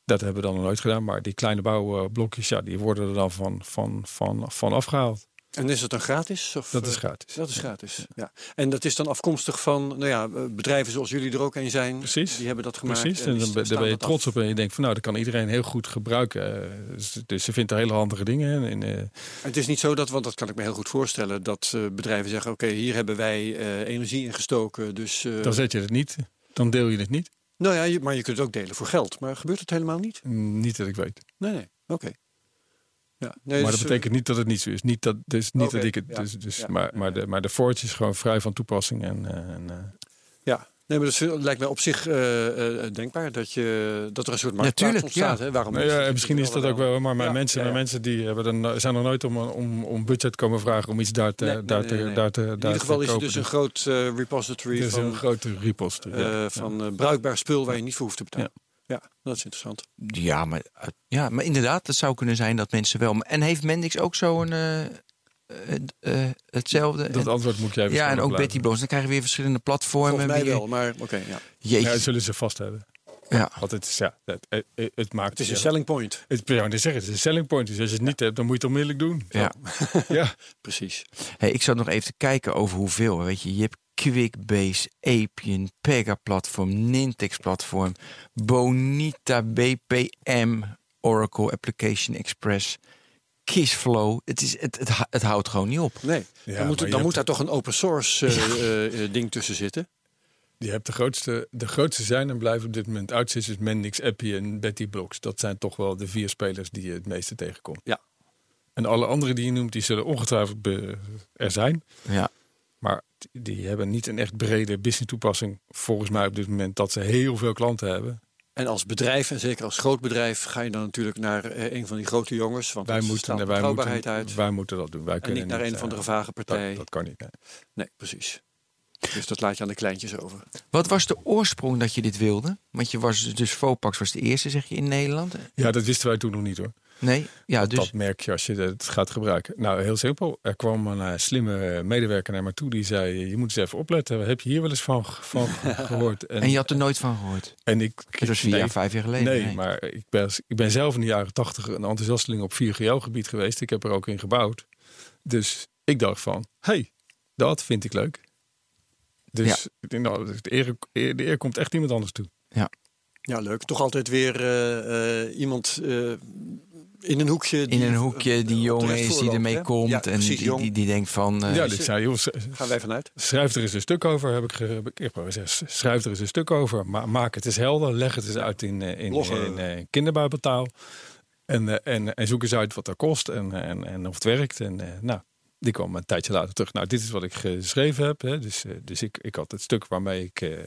Dat hebben we dan nog nooit gedaan. Maar die kleine bouwblokjes, ja, die worden er dan van, van, van, van afgehaald. En is het dan gratis? Of, dat is gratis. Dat is gratis, ja. En dat is dan afkomstig van nou ja, bedrijven zoals jullie er ook een zijn. Precies. Die hebben dat gemaakt. Precies, en, en dan, daar ben je trots af. op en je denkt van nou, dat kan iedereen heel goed gebruiken. Dus, dus ze vindt er hele handige dingen in. Uh... Het is niet zo dat, want dat kan ik me heel goed voorstellen, dat bedrijven zeggen oké, okay, hier hebben wij uh, energie in gestoken. Dus, dan zet je het niet, dan deel je het niet. Nou ja, maar je kunt het ook delen voor geld. Maar gebeurt het helemaal niet? Mm, niet dat ik weet. Nee, nee, oké. Okay. Ja, nee, maar dus, dat betekent niet dat het niet zo is. Niet dat, dus niet okay, dat ik het. Dus, dus, ja, maar, maar, de, maar de Forge is gewoon vrij van toepassing. En, en uh, ja, nee, maar dat lijkt mij op zich uh, uh, denkbaar dat, je, dat er een soort marktplaats ontstaat. Ja. Hè? Waarom nou, ja, misschien is dat ook wel, maar mijn mensen, mijn mensen die hebben dan, zijn er nooit om, om, om budget komen vragen om iets daar te. Nee, daar nee, te, daar te In ieder geval is het dus een groot repository van, een grote repository van bruikbaar spul waar je niet voor hoeft te betalen. Ja, dat is interessant. Ja, maar, ja, maar inderdaad, het zou kunnen zijn dat mensen wel. En heeft Mendix ook zo'n uh, uh, hetzelfde? Dat antwoord moet jij Ja, en ook Betty Bloos. Dan krijgen we weer verschillende platformen. Volgens mij weer. wel, maar oké. Okay, ja. ja, dat zullen ze vast hebben. Ja. Want het is, ja, het, het, het maakt... Het is een selling point. Het, ja, het is een selling point. Dus als je het niet hebt, dan moet je het onmiddellijk doen. Ja. [LAUGHS] ja. Precies. Hey, ik zat nog even te kijken over hoeveel. Weet je, je hebt Quickbase, Appian, Pega platform, Nintex platform, Bonita, BPM, Oracle Application Express, Kissflow. Het, is, het, het, het houdt gewoon niet op. Nee, Ja, dan, moet, dan moet hebt- daar toch een open source eh, eh, eh, ding tussen zitten. Je hebt de grootste, de grootste zijn en blijven op dit moment OutSys, Mendix, Appy en Betty Blocks. Dat zijn toch wel de vier spelers die je het meeste tegenkomt. Ja. En alle andere die je noemt, die zullen ongetwijfeld er zijn. Ja. Maar die- hebben niet een echt brede business toepassing. Volgens mij op dit moment dat ze heel veel klanten hebben. En als bedrijf, en zeker als groot bedrijf, ga je dan natuurlijk naar eh, een van die grote jongens. Want Wij dat moeten, straalt wij, moeten, uit. wij moeten dat doen. Wij En kunnen niet naar een eh, van de vage partij. Dat, dat kan niet. nee. Nee, precies. Dus dat laat je aan de kleintjes over. Wat was de oorsprong dat je dit wilde? Want je was dus Vopax was de eerste, zeg je, in Nederland. Ja, dat wisten wij toen nog niet hoor. Nee, ja, dus Dat merk je als je het gaat gebruiken. Nou, heel simpel. Er kwam een eh, slimme medewerker naar me toe die zei: Je moet eens even opletten. Heb je hier wel eens van, van [LAUGHS] gehoord? en je had er nooit van gehoord. en ik, Het was vier nee, jaar, vijf jaar geleden. Nee, maar ik ben, ik ben zelf in de jaren tachtig een enthousiasteling op 4GL-gebied geweest. Ik heb er ook in gebouwd. Dus ik dacht van, hey, dat vind ik leuk. Dus Ja. nou, de, eer, de eer komt echt iemand anders toe. Ja, leuk. Toch altijd weer eh, eh, iemand eh, in een hoekje. in een hoekje die jongen is die ermee hè? komt. Ja, en precies, die, jong. die, die denkt van... eh, ja, dus zei, joh, Gaan wij vanuit. schrijf er eens een stuk over. Heb ik, heb ik, ik heb gezegd, schrijf er eens een stuk over. Ma maak het eens helder. Leg het eens uit in, eh, in, in, eh, kinderbijbeltaal. En, en, en zoek eens uit wat dat kost en, en, en of het werkt. En eh, nou, die kwam een tijdje later terug. Nou, dit is wat ik geschreven heb. Hè. Dus, dus ik, ik had het stuk waarmee ik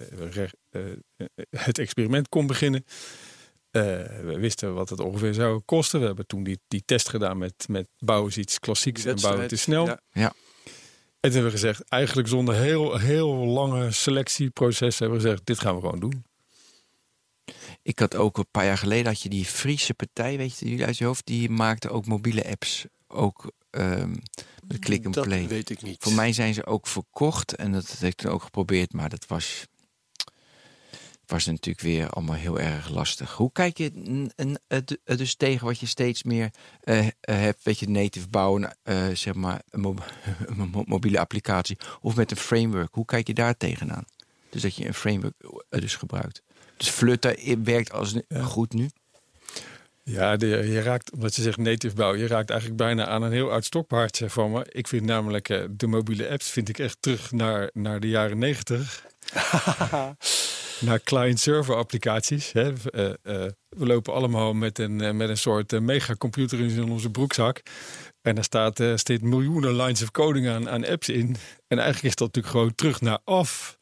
het experiment kon beginnen. Eh, we wisten wat het ongeveer zou kosten. We hebben toen die, die test gedaan met, met bouwen is iets klassieks en bouwen te snel. Ja. Ja. En toen hebben we gezegd, eigenlijk zonder heel, heel lange selectieproces hebben we gezegd, dit gaan we gewoon doen. Ik had ook een paar jaar geleden had je die Friese partij, weet je, jullie uit je hoofd, die maakte ook mobiele apps. Ook ehm met click and Dat play. weet ik niet. Voor mij zijn ze ook verkocht en dat heb ik toen ook geprobeerd, maar dat was, was natuurlijk weer allemaal heel erg lastig. Hoe kijk je het dus tegen wat je steeds meer eh, eh, hebt, weet je, native bouwen, eh, zeg maar, een, mo- [LAUGHS] een mo- mobiele applicatie of met een framework? Hoe kijk je daar tegenaan? Dus dat je een framework dus gebruikt. Dus Flutter werkt als goed nu. Ja, de, je raakt, omdat je zegt native bouw, je raakt eigenlijk bijna aan een heel oud stokpaardje van me. Ik vind namelijk de mobiele apps vind ik echt terug naar, naar de jaren negentig. [LAUGHS] naar client-server applicaties. Hè. Eh, eh, we lopen allemaal met een, eh, met een soort megacomputer in onze broekzak. En daar staat, eh steeds miljoenen lines of coding aan, aan apps in. En eigenlijk is dat natuurlijk gewoon terug naar af.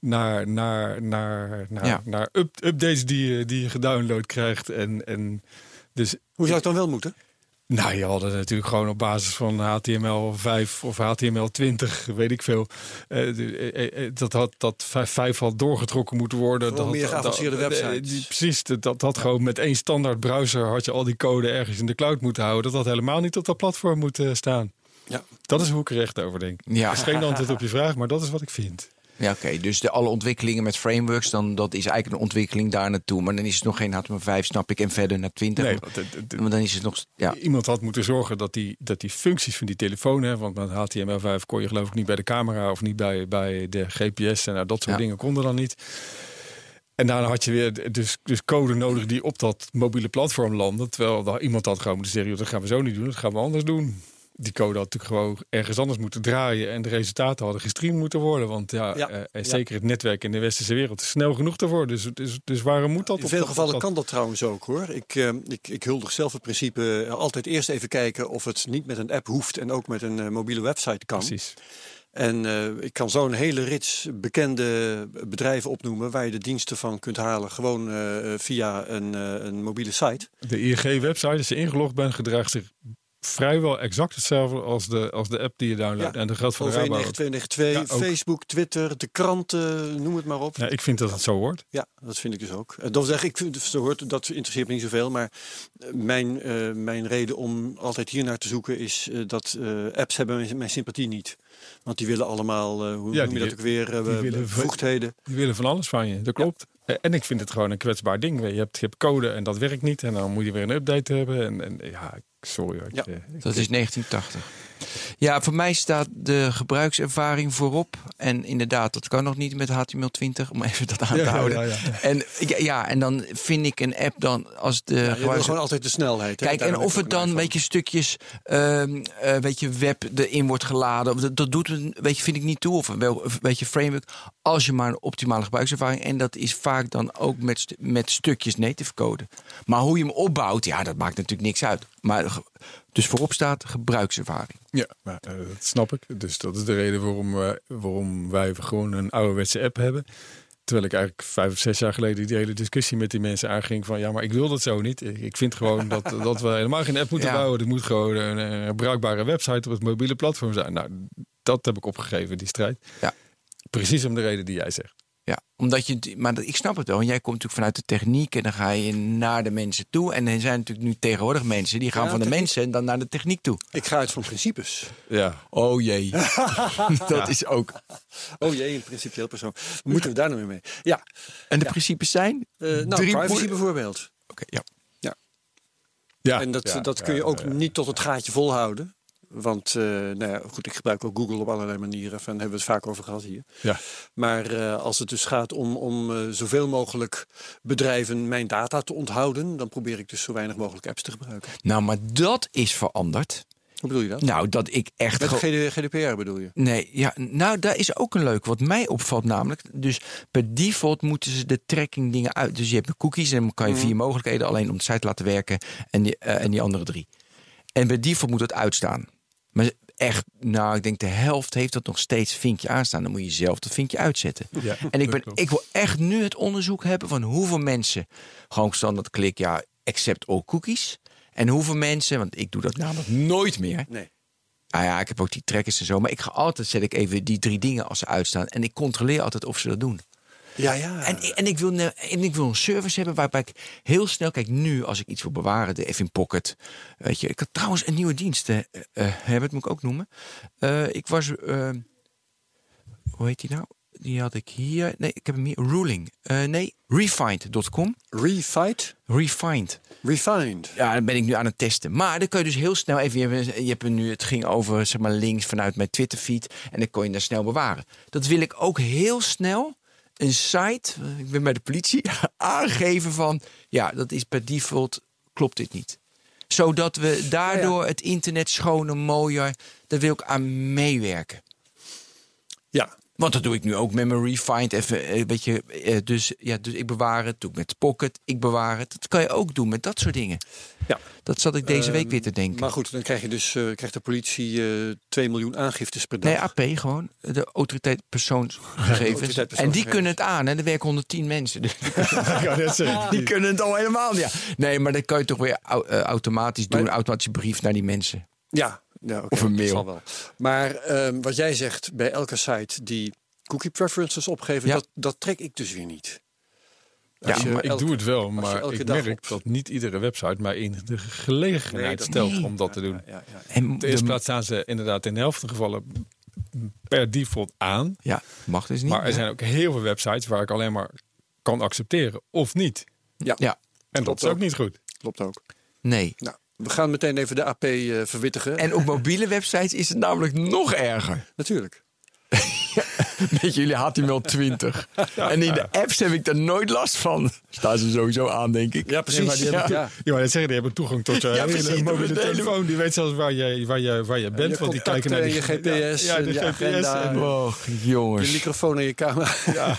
Naar, naar, naar, naar, Ja. naar up- updates die je, die je gedownload krijgt. En, en dus Hoe zou het dan wel moeten? Nou, je had het natuurlijk gewoon op basis van HTML5 of HTML20, weet ik veel. Eh, eh, eh, dat had dat 5 had doorgetrokken moeten worden. Dat, meer geavanceerde websites. precies, dat, dat had gewoon met één standaard browser had je al die code ergens in de cloud moeten houden. Dat had helemaal niet op dat platform moeten staan. Ja. Dat is hoe ik er echt over denk. Ja. Dat is geen antwoord op je vraag, maar dat is wat ik vind. Ja, oké. Dus de, alle ontwikkelingen met frameworks, dan, dat is eigenlijk een ontwikkeling daar naartoe. Maar dan is het nog geen HTML5, snap ik, en verder naar 20. Nee, want het- maar dan is het nog... Ja, Iemand had moeten zorgen dat die, dat die functies van die telefoon, hè, want met HTML5 kon je geloof ik niet bij de camera of niet bij, bij de GPS en nou, dat soort Ja. dingen konden dan niet. En daarna had je weer dus, dus code nodig die op dat mobiele platform landde. Terwijl iemand had gewoon moeten zeggen, "Joh, dat gaan we zo niet doen, dat gaan we anders doen. Die code had natuurlijk gewoon ergens anders moeten draaien en de resultaten hadden gestreamd moeten worden. Want ja, Ja, eh, ja. zeker het netwerk in de westerse wereld is snel genoeg worden. Dus, dus, dus waarom moet dat? In veel gevallen dat- kan dat trouwens ook hoor. Ik, eh, ik, ik huldig zelf het principe eh, altijd eerst even kijken of het niet met een app hoeft en ook met een mobiele website kan. Precies. En ik kan zo'n hele rits bekende bedrijven opnoemen waar je de diensten van kunt halen gewoon via een, een mobiele site. De ING-website, als je ingelogd bent, gedraagt zich vrijwel exact hetzelfde als de, als de app die je downloadt. Ja. En dat geldt voor de OV Rabo. 9292, Ja, ook. Facebook, Twitter, de kranten, noem het maar op. Ja, ik vind dat het zo hoort. Ja, dat vind ik dus ook. Eh, Dat zeggen, ik zo hoort, dat interesseert me niet zoveel. Maar eh, mijn, eh, mijn reden om altijd hier naar te zoeken is dat apps hebben mijn, mijn sympathie niet. Want die willen allemaal, hoe Ja, noem je dat ook weer, die willen- bevoegdheden. Die willen van alles van je, dat klopt. En ik vind het gewoon een kwetsbaar ding. Je hebt, je hebt code en dat werkt niet. En dan moet je weer een update hebben. En, en ja, Sorry. ik, Ja. ik- Dat is 1980. Ja, voor mij staat de gebruikservaring voorop. En inderdaad, dat kan nog niet met HTML20, om even dat aan te ja, houden. ja, ja. En, ja, ja, en dan vind ik een app dan als de Ja, gewoon altijd de snelheid. Kijk, en of het dan, een weet je, stukjes, ehm eh, weet je, web erin wordt geladen. of Dat, dat doet, het, weet je, vind ik niet toe. Of wel, weet je, framework. Als je maar een optimale gebruikservaring. En dat is vaak dan ook met, met stukjes native code. Maar hoe je hem opbouwt, ja, dat maakt natuurlijk niks uit. Maar dus voorop staat gebruikservaring. Ja, maar, eh, dat snap ik. Dus dat is de reden waarom, we, waarom wij gewoon een ouderwetse app hebben. Terwijl ik eigenlijk vijf of zes jaar geleden die hele discussie met die mensen aanging van ja, maar ik wil dat zo niet. Ik vind gewoon [LAUGHS] dat, dat we helemaal geen app moeten Ja. bouwen. Het moet gewoon een, eh, bruikbare website op het mobiele platform zijn. Nou, dat heb ik opgegeven, die strijd. Ja. Precies om de reden die jij zegt. Ja, omdat je, maar ik snap het wel. Want jij komt natuurlijk vanuit de techniek en dan ga je naar de mensen toe. En er zijn natuurlijk nu tegenwoordig mensen die gaan Ja, van de techniek. mensen en dan naar de techniek toe. Ik ga uit van principes. Ja. Oh jee. [LAUGHS] dat is ook. Oh jee, een principieel persoon. Moeten we daar nou mee? Ja, En de principes zijn? eh, nou, Drie privacy po- bijvoorbeeld. Oké, ja. ja. en dat, ja, dat ja, kun je ook ja. niet tot het gaatje volhouden. Want, eh, nou ja, goed, ik gebruik ook Google op allerlei manieren. Van hebben we het vaak over gehad hier. Ja. Maar eh, als het dus gaat om, om eh, zoveel mogelijk bedrijven mijn data te onthouden, dan probeer ik dus zo weinig mogelijk apps te gebruiken. Nou, maar dat is veranderd. Hoe bedoel je dat? Nou, dat ik echt. Met ge- GD GDPR bedoel je? Nee, ja, nou, daar is ook een leuk. Wat mij opvalt namelijk. Dus per default moeten ze de tracking dingen uit. Dus je hebt cookies en dan kan je Mhm. vier mogelijkheden alleen om de site te laten werken. En die, en die andere drie. En bij default moet het uitstaan. Maar echt, nou, ik denk de helft heeft dat nog steeds vinkje aanstaan. Dan moet je zelf dat vinkje uitzetten. Ja, En ik, ben, ik wil echt nu het onderzoek hebben van hoeveel mensen gewoon standaard klik, ja, accept all cookies. En hoeveel mensen, want ik doe dat namelijk nooit meer. Nee. Nou ja, ik heb ook die trackers en zo. Maar ik ga altijd, zet ik even die drie dingen als ze uitstaan. En ik controleer altijd of ze dat doen. Ja, ja. En, en, ik wil, en ik wil een service hebben waarbij ik heel snel... Kijk, nu als ik iets wil bewaren, de in Pocket. Weet je, ik had trouwens een nieuwe dienst. eh eh, Herbert moet ik ook noemen. Eh, ik was... hoe heet die nou? Die had ik hier. Nee, ik heb hem hier. Ruling. Nee, refined.com. Refight? Refined. Refined. Ja, dan ben ik nu aan het testen. Maar dan kun je dus heel snel even. Je hebt, je hebt nu, het ging over zeg maar, links vanuit mijn Twitter feed. En dan kon je daar snel bewaren. Dat wil ik ook heel snel een site. eh, Ik ben bij de politie. [LAUGHS] aangeven van. Ja, dat is per default. Klopt dit niet. Zodat we daardoor het internet schoner, mooier. Daar wil ik aan meewerken. Ja. Want dat doe ik nu ook met mijn Refind. Even, eh, weet je, eh, dus, ja, dus ik bewaar het. Doe ik met Pocket. Ik bewaar het. Dat kan je ook doen met dat soort dingen. Ja. Dat zat ik deze week Ehm, weer te denken. Maar goed, dan krijg je dus, eh, krijgt de politie eh 2 miljoen aangiftes per dag. Nee, AP gewoon. De autoriteit persoonsgegevens. autoriteit en die kunnen het aan. En er werken 110 mensen. [LAUGHS] Dus [LAUGHS] die kunnen het al helemaal. Ja. Nee, maar dat kan je toch weer au- eh, automatisch doen. Maar- Een automatische brief naar die mensen. Ja, ja oké, Of een mail. wel. Maar ehm, wat jij zegt, bij elke site die cookie preferences opgeven, Ja. dat, dat trek ik dus weer niet. Ja, Als je maar Ik doe het wel, maar elke ik merk op- dat niet iedere website mij in de gelegenheid Nee, dat- stelt Nee. om dat te doen. Ja, ja, ja. En Op de eerste de- plaats staan ze inderdaad in de helft van de gevallen per default aan. Ja, mag dus niet. Maar er Ja. zijn ook heel veel websites waar ik alleen maar kan accepteren of niet. Ja, Ja, En dat is ook ook. niet goed. klopt ook. nee. Nou, we gaan meteen even de AP eh, verwittigen. En op mobiele websites is het namelijk nog erger. Natuurlijk. [LAUGHS] Met jullie HTML20. [LAUGHS] En in de apps heb ik daar nooit last van. Staan ze sowieso aan, denk ik. Ja, precies. maar die hebben, Ja. ja, maar dat zeggen, die hebben toegang tot je Ja, hele precies, mobiele telefoon. Die weet zelfs waar je, waar je, waar je bent. je want die kijken naar contacten die en je GPS Ja, ja, de je GPS. agenda. en- Oh, Je jongens. microfoon en je camera. [LAUGHS]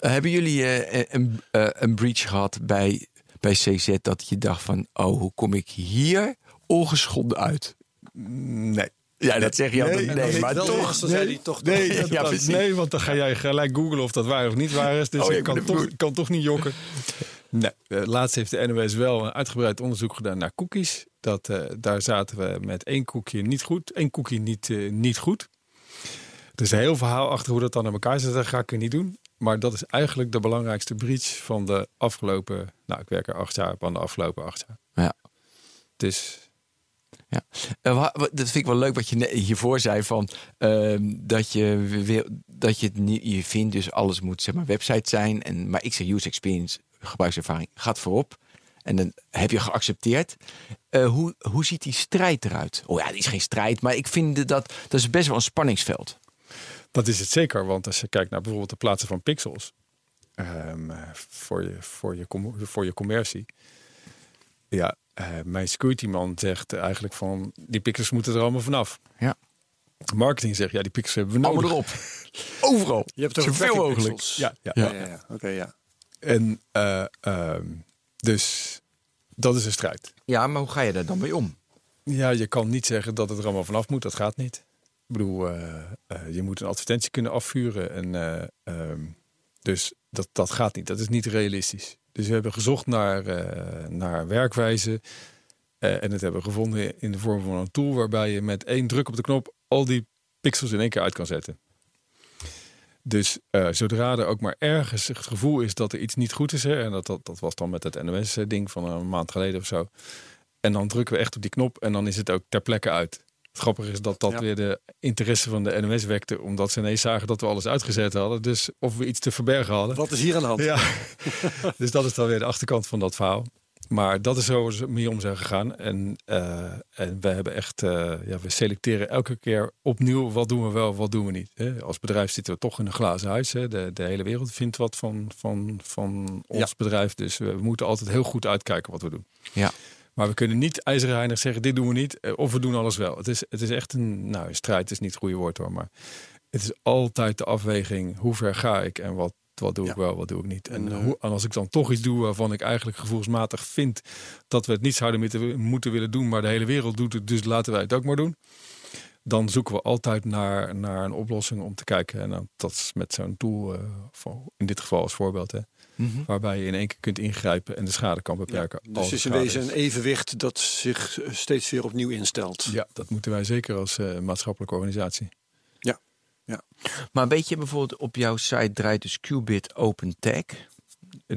Hebben jullie eh, een, eh, een breach gehad bij, bij CZ dat je dacht van... oh, hoe kom ik hier ongeschonden uit? Nee. Ja, dat zeg je altijd. Nee, Nee, maar toch. hij toch. Nee, Ja, dat- nee, want dan ga jij gelijk googlen of dat waar of niet waar is. Dus Oh, je ik kan toch, kan toch niet jokken. Nee, eh, laatst heeft de NOS wel een uitgebreid onderzoek gedaan naar cookies. Dat, eh, daar zaten we met één koekje niet goed, één koekje niet, eh, niet goed. Er is een heel verhaal achter hoe dat dan in elkaar zit. Dat ga ik niet doen. Maar dat is eigenlijk de belangrijkste breach van de afgelopen... Nou, ik werk er acht jaar van de afgelopen acht jaar. Ja. Dus Ja. Wa- dat vind ik wel leuk wat je hiervoor zei van ehm, dat je wil dat je het niet je vindt dus alles moet zeg maar website zijn en maar ik zeg user experience gebruikservaring gaat voorop En dan heb je geaccepteerd. Eh, hoe, hoe ziet die strijd eruit? Oh ja, die is geen strijd, maar ik vind dat dat is best wel een spanningsveld. Dat is het zeker, want als je kijkt naar bijvoorbeeld de plaatsen van pixels ehm, eh, voor, je, voor, je, com- voor je commercie. Ja, eh, mijn security man zegt eigenlijk van die pixels moeten er allemaal vanaf. Ja. Marketing zegt ja, die pixels hebben we nodig. Allemaal erop. Overal. Je hebt over Zoveel mogelijk. pixels. Ja, ja. ja, ja, ja. Oké, ja. En eh, ehm, dus dat is een strijd. Ja, maar hoe ga je daar dan mee om? Ja, je kan niet zeggen dat het er allemaal vanaf moet. Dat gaat niet. Ik bedoel, eh, eh, je moet een advertentie kunnen afvuren. En, eh, ehm, dus dat, dat gaat niet. Dat is niet realistisch. Dus we hebben gezocht naar, naar werkwijze. eh, en het hebben we gevonden in de vorm van een tool waarbij je met één druk op de knop al die pixels in één keer uit kan zetten. Dus zodra er ook maar ergens het gevoel is dat er iets niet goed is, hè, en dat, dat, dat was dan met het NOS-ding van een maand geleden of zo. En dan drukken we echt op die knop en dan is het ook ter plekke uit. Het grappige is dat dat Ja. weer de interesse van de NOS wekte, omdat ze ineens zagen dat we alles uitgezet hadden. Dus of we iets te verbergen hadden. Wat is hier aan de hand? Ja, [LAUGHS] dus dat is dan weer de achterkant van dat verhaal. Maar dat is zo we mee om zijn gegaan. En, eh, en we hebben echt, eh, ja, we selecteren elke keer opnieuw wat doen we wel, wat doen we niet. Hè? Als bedrijf zitten we toch in een glazen huis. Hè? De, de hele wereld vindt wat van, van, van ons Ja. bedrijf. Dus we moeten altijd heel goed uitkijken wat we doen. Ja. Maar we kunnen niet ijzerheinig zeggen, dit doen we niet. eh, Of we doen alles wel. Het is, het is echt een, nou, strijd is niet het goede woord hoor. Maar het is altijd de afweging, hoe ver ga ik en wat, wat doe ik wel, wat doe ik niet. En, En, eh, hoe, en als ik dan toch iets doe waarvan ik eigenlijk gevoelsmatig vind dat we het niet zouden moeten, moeten willen doen, maar de hele wereld doet het, dus laten wij het ook maar doen. Dan zoeken we altijd naar, naar een oplossing om te kijken. En dat is met zo'n tool, eh, in dit geval als voorbeeld, hè, Mhm. waarbij je in één keer kunt ingrijpen en de schade kan beperken. Dus als het is in wezen een evenwicht dat zich eh, steeds weer opnieuw instelt. Ja, dat moeten wij zeker als eh, maatschappelijke organisatie. Maar weet je bijvoorbeeld op jouw site draait dus Qubit Open Tag.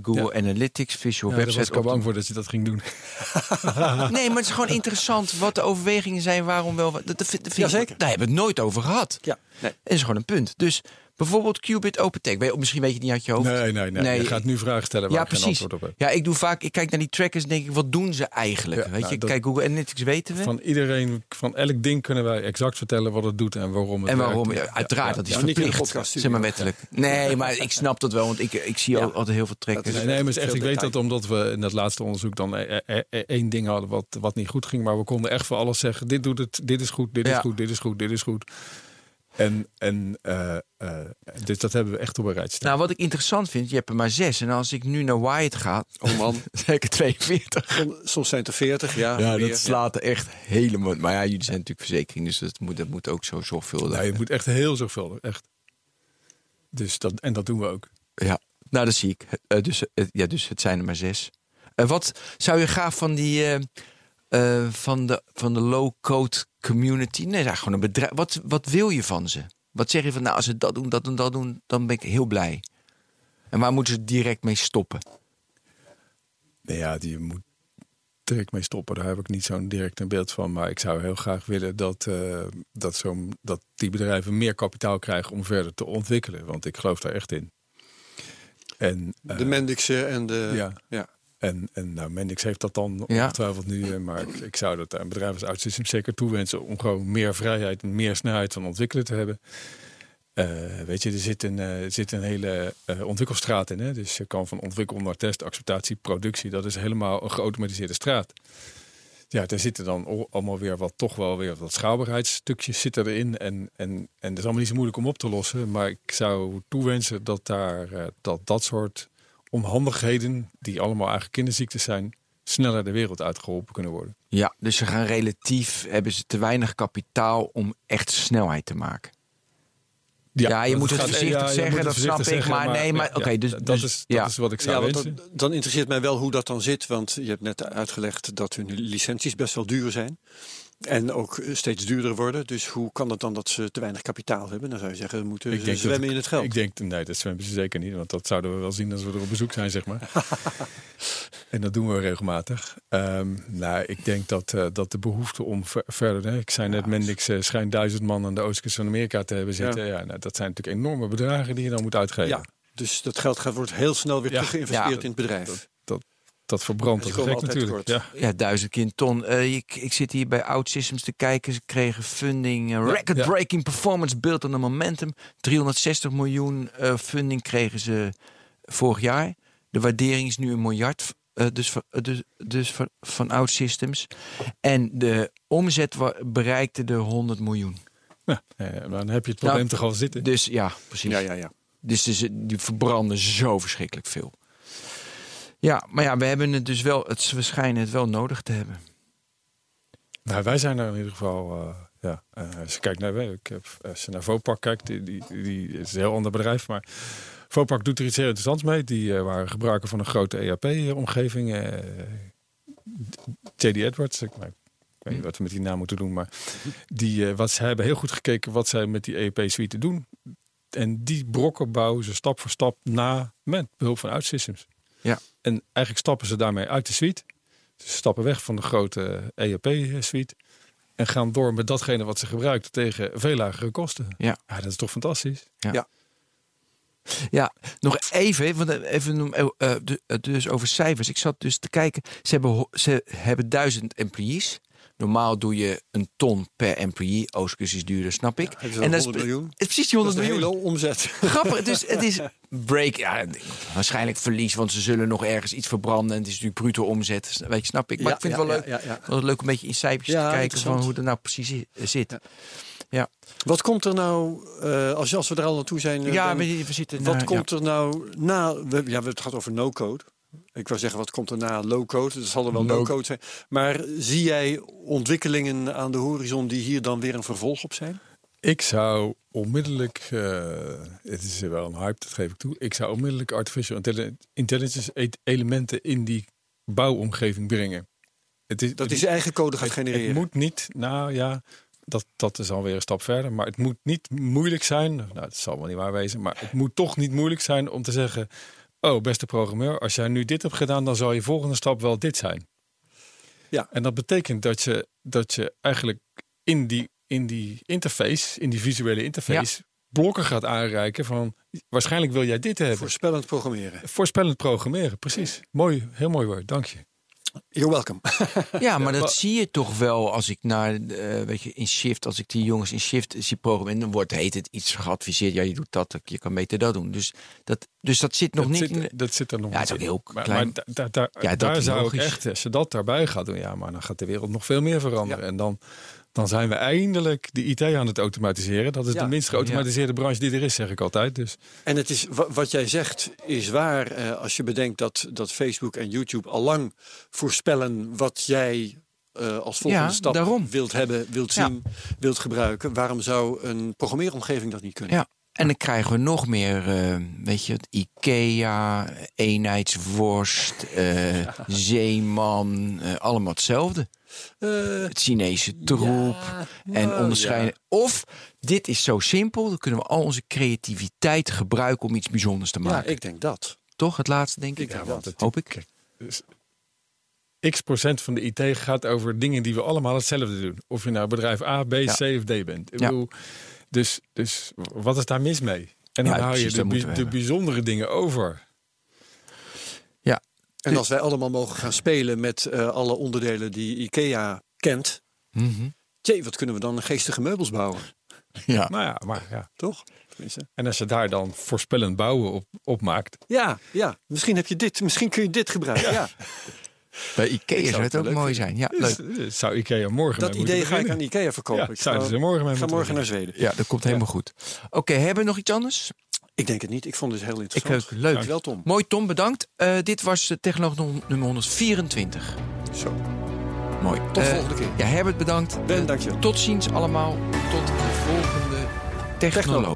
Google Analytics, Visual Ja, daar was Website. ik al bang voor dat je dat ging doen. [LAUGHS] Nee, maar het is gewoon interessant wat de overwegingen zijn. Waarom wel. Dat, ik- Jazeker. Daar hebben we het nooit over gehad. Ja, nee. Dat is gewoon een punt. Dus bijvoorbeeld Qubit Open Tag. Weet je- Misschien weet je het niet uit je hoofd. Nee, nee, nee. Nee, je gaat nu vragen stellen waar Ja, ik geen precies. antwoord op heb. Ja, ik doe vaak. Ik kijk naar die trackers en denk ik, wat doen ze eigenlijk? Ja, weet nou, je, dat- kijk, Google Analytics weten we. Van iedereen, van elk ding kunnen wij exact vertellen wat het doet en waarom het en waarom? werkt. Ja, uiteraard, dat is verplicht. Zeg maar wettelijk. Nee, maar ik snap dat wel, want ik, ik zie al altijd heel veel trackers. Nee, nee, maar is echt, ik weet dat omdat we in dat laatste onderzoek dan eh, eh, eh, één ding hadden wat, wat niet goed ging. Maar we konden echt voor alles zeggen, dit doet het, dit is goed, dit is goed, dit is goed, dit is goed. En, en eh, eh, dus dat hebben we echt op een rijtje staan. Nou, wat ik interessant vind, je hebt er maar zes. En als ik nu naar Wyatt ga, Oh man, [LAUGHS] zeker 42. Som- soms zijn het er 40, ja. Ja, dat slaat er echt helemaal. Maar ja, jullie zijn natuurlijk verzekering, dus dat moet, dat moet ook zo zorgvuldig. Nou, je moet echt heel zorgvuldig, echt. Dus dat, en dat doen we ook. Ja, nou dat zie ik. Eh, dus, ja, dus het zijn er maar zes. En wat zou je graag van die eh, eh, van de, van de low-code community? Nee, eigenlijk gewoon een bedrijf. Wat, wat wil je van ze? Wat zeg je van, nou, als ze dat doen, dat doen, dat doen, dan ben ik heel blij. En waar moeten ze direct mee stoppen? Nee, ja, die moet direct mee stoppen. Daar heb ik niet zo'n direct een beeld van. Maar ik zou heel graag willen dat, eh, dat, zo'n dat die bedrijven meer kapitaal krijgen om verder te ontwikkelen. Want ik geloof daar echt in. En, eh, De Mendixen en de... ja. ja. En, en nou, Mendix heeft dat dan Ja. ongetwijfeld nu. eh, Maar ik, ik zou dat aan bedrijven als OutSystems zeker toewensen om gewoon meer vrijheid en meer snelheid van ontwikkelen te hebben. Eh, weet je, er zit een, er zit een hele ontwikkelstraat in. Hè? Dus je kan van ontwikkel naar test, acceptatie, productie. Dat is helemaal een geautomatiseerde straat. Ja, daar zitten dan al- allemaal weer wat, toch wel weer wat schaalbaarheidsstukjes zitten erin. En, en, en dat is allemaal niet zo moeilijk om op te lossen. Maar ik zou toewensen dat daar, dat, dat soort onhandigheden, die allemaal eigenlijk kinderziektes zijn, sneller de wereld uitgeholpen kunnen worden. Ja, dus ze gaan relatief, hebben ze te weinig kapitaal om echt snelheid te maken. Ja, je moet het voorzichtig ja, zeggen, het dat snap ik, maar nee, maar ja, oké, dus- dat, dus- is, ja. dat is wat ik zou Ja, dan, dan interesseert mij wel hoe dat dan zit. Want je hebt net uitgelegd dat hun licenties best wel duur zijn. En ook steeds duurder worden. Dus hoe kan het dan dat ze te weinig kapitaal hebben? Dan zou je zeggen, we moeten ze dat zwemmen ik- in het geld. Ik denk, nee, dat zwemmen ze zeker niet. Want dat zouden we wel zien als we er op bezoek zijn, zeg maar. [LAUGHS] en dat doen we regelmatig. Ehm, nou, ik denk dat, eh, dat de behoefte om ver- verder... Hè, ik zei net, Mendix eh, schijnt duizend man aan de oostkust van Amerika te hebben zitten. Ja. nou, dat zijn natuurlijk enorme bedragen die je dan moet uitgeven. ja, dus dat geld gaat, wordt heel snel weer Ja. terug geïnvesteerd Ja. in het bedrijf. Dat, dat, verbrandt effect altijd natuurlijk. Ja. Ja, duizend keer een ton. Eh, ik, ik zit hier bij OutSystems te kijken. Ze kregen funding. eh, Record-breaking performance built on the momentum. 360 miljoen eh, funding kregen ze vorig jaar. De waardering is nu een miljard. eh, dus van- dus, dus van, van OutSystems. En de omzet bereikte de 100 miljoen. Ja, dan heb je het probleem Nou, toch al zitten. Dus ja, precies. Ja, ja, ja. Dus die, die verbranden zo verschrikkelijk veel. Ja, maar ja, we hebben het dus wel, het, we schijnen het wel nodig te hebben. Nou, wij zijn er in ieder geval. eh, ja, eh, als je kijkt naar, ik heb, als je naar Vopak kijkt, die, die, die is een heel ander bedrijf, maar Vopak doet er iets heel interessants mee. Die eh, waren gebruiker van een grote ERP-omgeving. eh, JD Edwards, ik, maar ik weet niet wat we met die naam moeten doen, maar die, eh, wat, ze hebben heel goed gekeken wat zij met die ERP-suite doen. En die brokken bouwen ze stap voor stap na met behulp van OutSystems. Ja. En eigenlijk stappen ze daarmee uit de suite. Ze stappen weg van de grote ERP-suite. En gaan door met datgene wat ze gebruiken tegen veel lagere kosten. Ja. dat is toch fantastisch? Ja, nog even, want eh, even noem- eh, eh, eh, dus over cijfers. Ik zat dus te kijken. Ze hebben, ze hebben duizend employees. Normaal doe je een ton per employee. Oostkus is duurder, snap ik. hebben ze en dan is 100 miljoen? Het is precies die Dat is 100 de miljoen. hele omzet. Grappig, dus het is [LAUGHS] break. Ja, waarschijnlijk verlies, want ze zullen nog ergens iets verbranden. En het is natuurlijk bruto omzet. Weet je, snap ik. Maar Ja, ik vind het ja, wel leuk. ja, ja, ja. Wel leuk om een beetje in cijfertjes Ja, te kijken van hoe dat nou precies zit. Ja, Wat komt er nou, eh, als, als we er al naartoe zijn... eh, ja, Ben, we, zitten. wat komt er nou na... We, ja, het gaat over no-code. Ik wou zeggen, wat komt er na low-code? Dat zal er wel No- no-code zijn. Maar zie jij ontwikkelingen aan de horizon die hier dan weer een vervolg op zijn? Ik zou onmiddellijk, eh, het is wel een hype, dat geef ik toe. Ik zou onmiddellijk artificial intelli- intelligence e- elementen in die bouwomgeving brengen. Het is, Dat het- hij zijn eigen code gaat het, genereren. het moet niet, nou ja, dat, dat is alweer een stap verder. Maar het moet niet moeilijk zijn, nou dat zal wel niet waar wezen. Maar het moet toch niet moeilijk zijn om te zeggen, oh beste programmeur, als jij nu dit hebt gedaan, dan zal je volgende stap wel dit zijn. Ja. En dat betekent dat je, dat je eigenlijk in die, in die interface, in die visuele interface, blokken gaat aanreiken van waarschijnlijk wil jij dit hebben. Voorspellend programmeren. Voorspellend programmeren, precies. Mooi, heel mooi woord, dank je. You're welcome. [LAUGHS] Ja, maar dat zie je toch wel als ik naar, eh, weet je, in Shift, als ik die jongens in Shift zie programmeren, dan wordt heet het iets geadviseerd. Ja, je doet dat, je kan beter dat doen. Dus dat, dus dat zit nog dat, niet zit, in de- dat zit er nog Ja, niet het is in. ook heel maar, klein. maar da- da- daar, Ja, dat zou ik echt, als je dat daarbij gaat doen, ja, maar dan gaat de wereld nog veel meer veranderen. Ja. En dan, dan zijn we eindelijk de IT aan het automatiseren. Dat is Ja. de minst geautomatiseerde branche die er is, zeg ik altijd. Dus En het is, wa- wat jij zegt is waar eh, als je bedenkt dat, dat Facebook en YouTube al lang voorspellen wat jij eh, als volgende Ja, stap daarom. wilt hebben, wilt Ja. zien, wilt gebruiken. Waarom zou een programmeeromgeving dat niet kunnen? Ja, en dan krijgen we nog meer, eh, weet je, het Ikea, eenheidsworst, eh, [LAUGHS] zeeman, eh, allemaal hetzelfde. Eh, Het Chinese troep en onderscheiden. Of dit is zo simpel, dan kunnen we al onze creativiteit gebruiken om iets bijzonders te ja, maken. ik denk dat. Toch het laatste, denk ik? Ik denk want dat. het- Hoop ik. x procent van de IT gaat over dingen die we allemaal hetzelfde doen. Of je nou bedrijf A, B, Ja. C of D bent. Ik Ja. Dus, dus wat is daar mis mee? En dan Ja, hou je de, de bijzondere dingen over. Ja, En als wij allemaal mogen gaan spelen met eh, alle onderdelen die IKEA kent. Tjee, wat kunnen we dan geestige meubels bouwen? ja. Nou ja, maar ja. Toch? Tenminste. En als je daar dan voorspellend bouwen op, op maakt. Ja, ja. Misschien heb je dit. Misschien kun je dit gebruiken. Ja. [LAUGHS] bij Ikea zou het ook leuk mooi zijn. Ja, leuk. Dus, eh, zou Ikea morgen Dat idee ga ik aan. IKEA verkopen. Ja, ik ze morgen mee ga morgen naar. Zweden. Ja, dat komt helemaal goed. Oké, hebben we nog iets anders? Ik denk het niet. Ik vond het heel Ik interessant. ook. Leuk. Dankjewel, Tom. Mooi Tom, bedankt. Eh, dit was eh, Technoloog nummer 124. Zo. Mooi. Tot Eh, volgende keer. Ja, Herbert bedankt. Ben, Eh, dankjewel. Tot ziens allemaal. Tot de volgende Technoloog.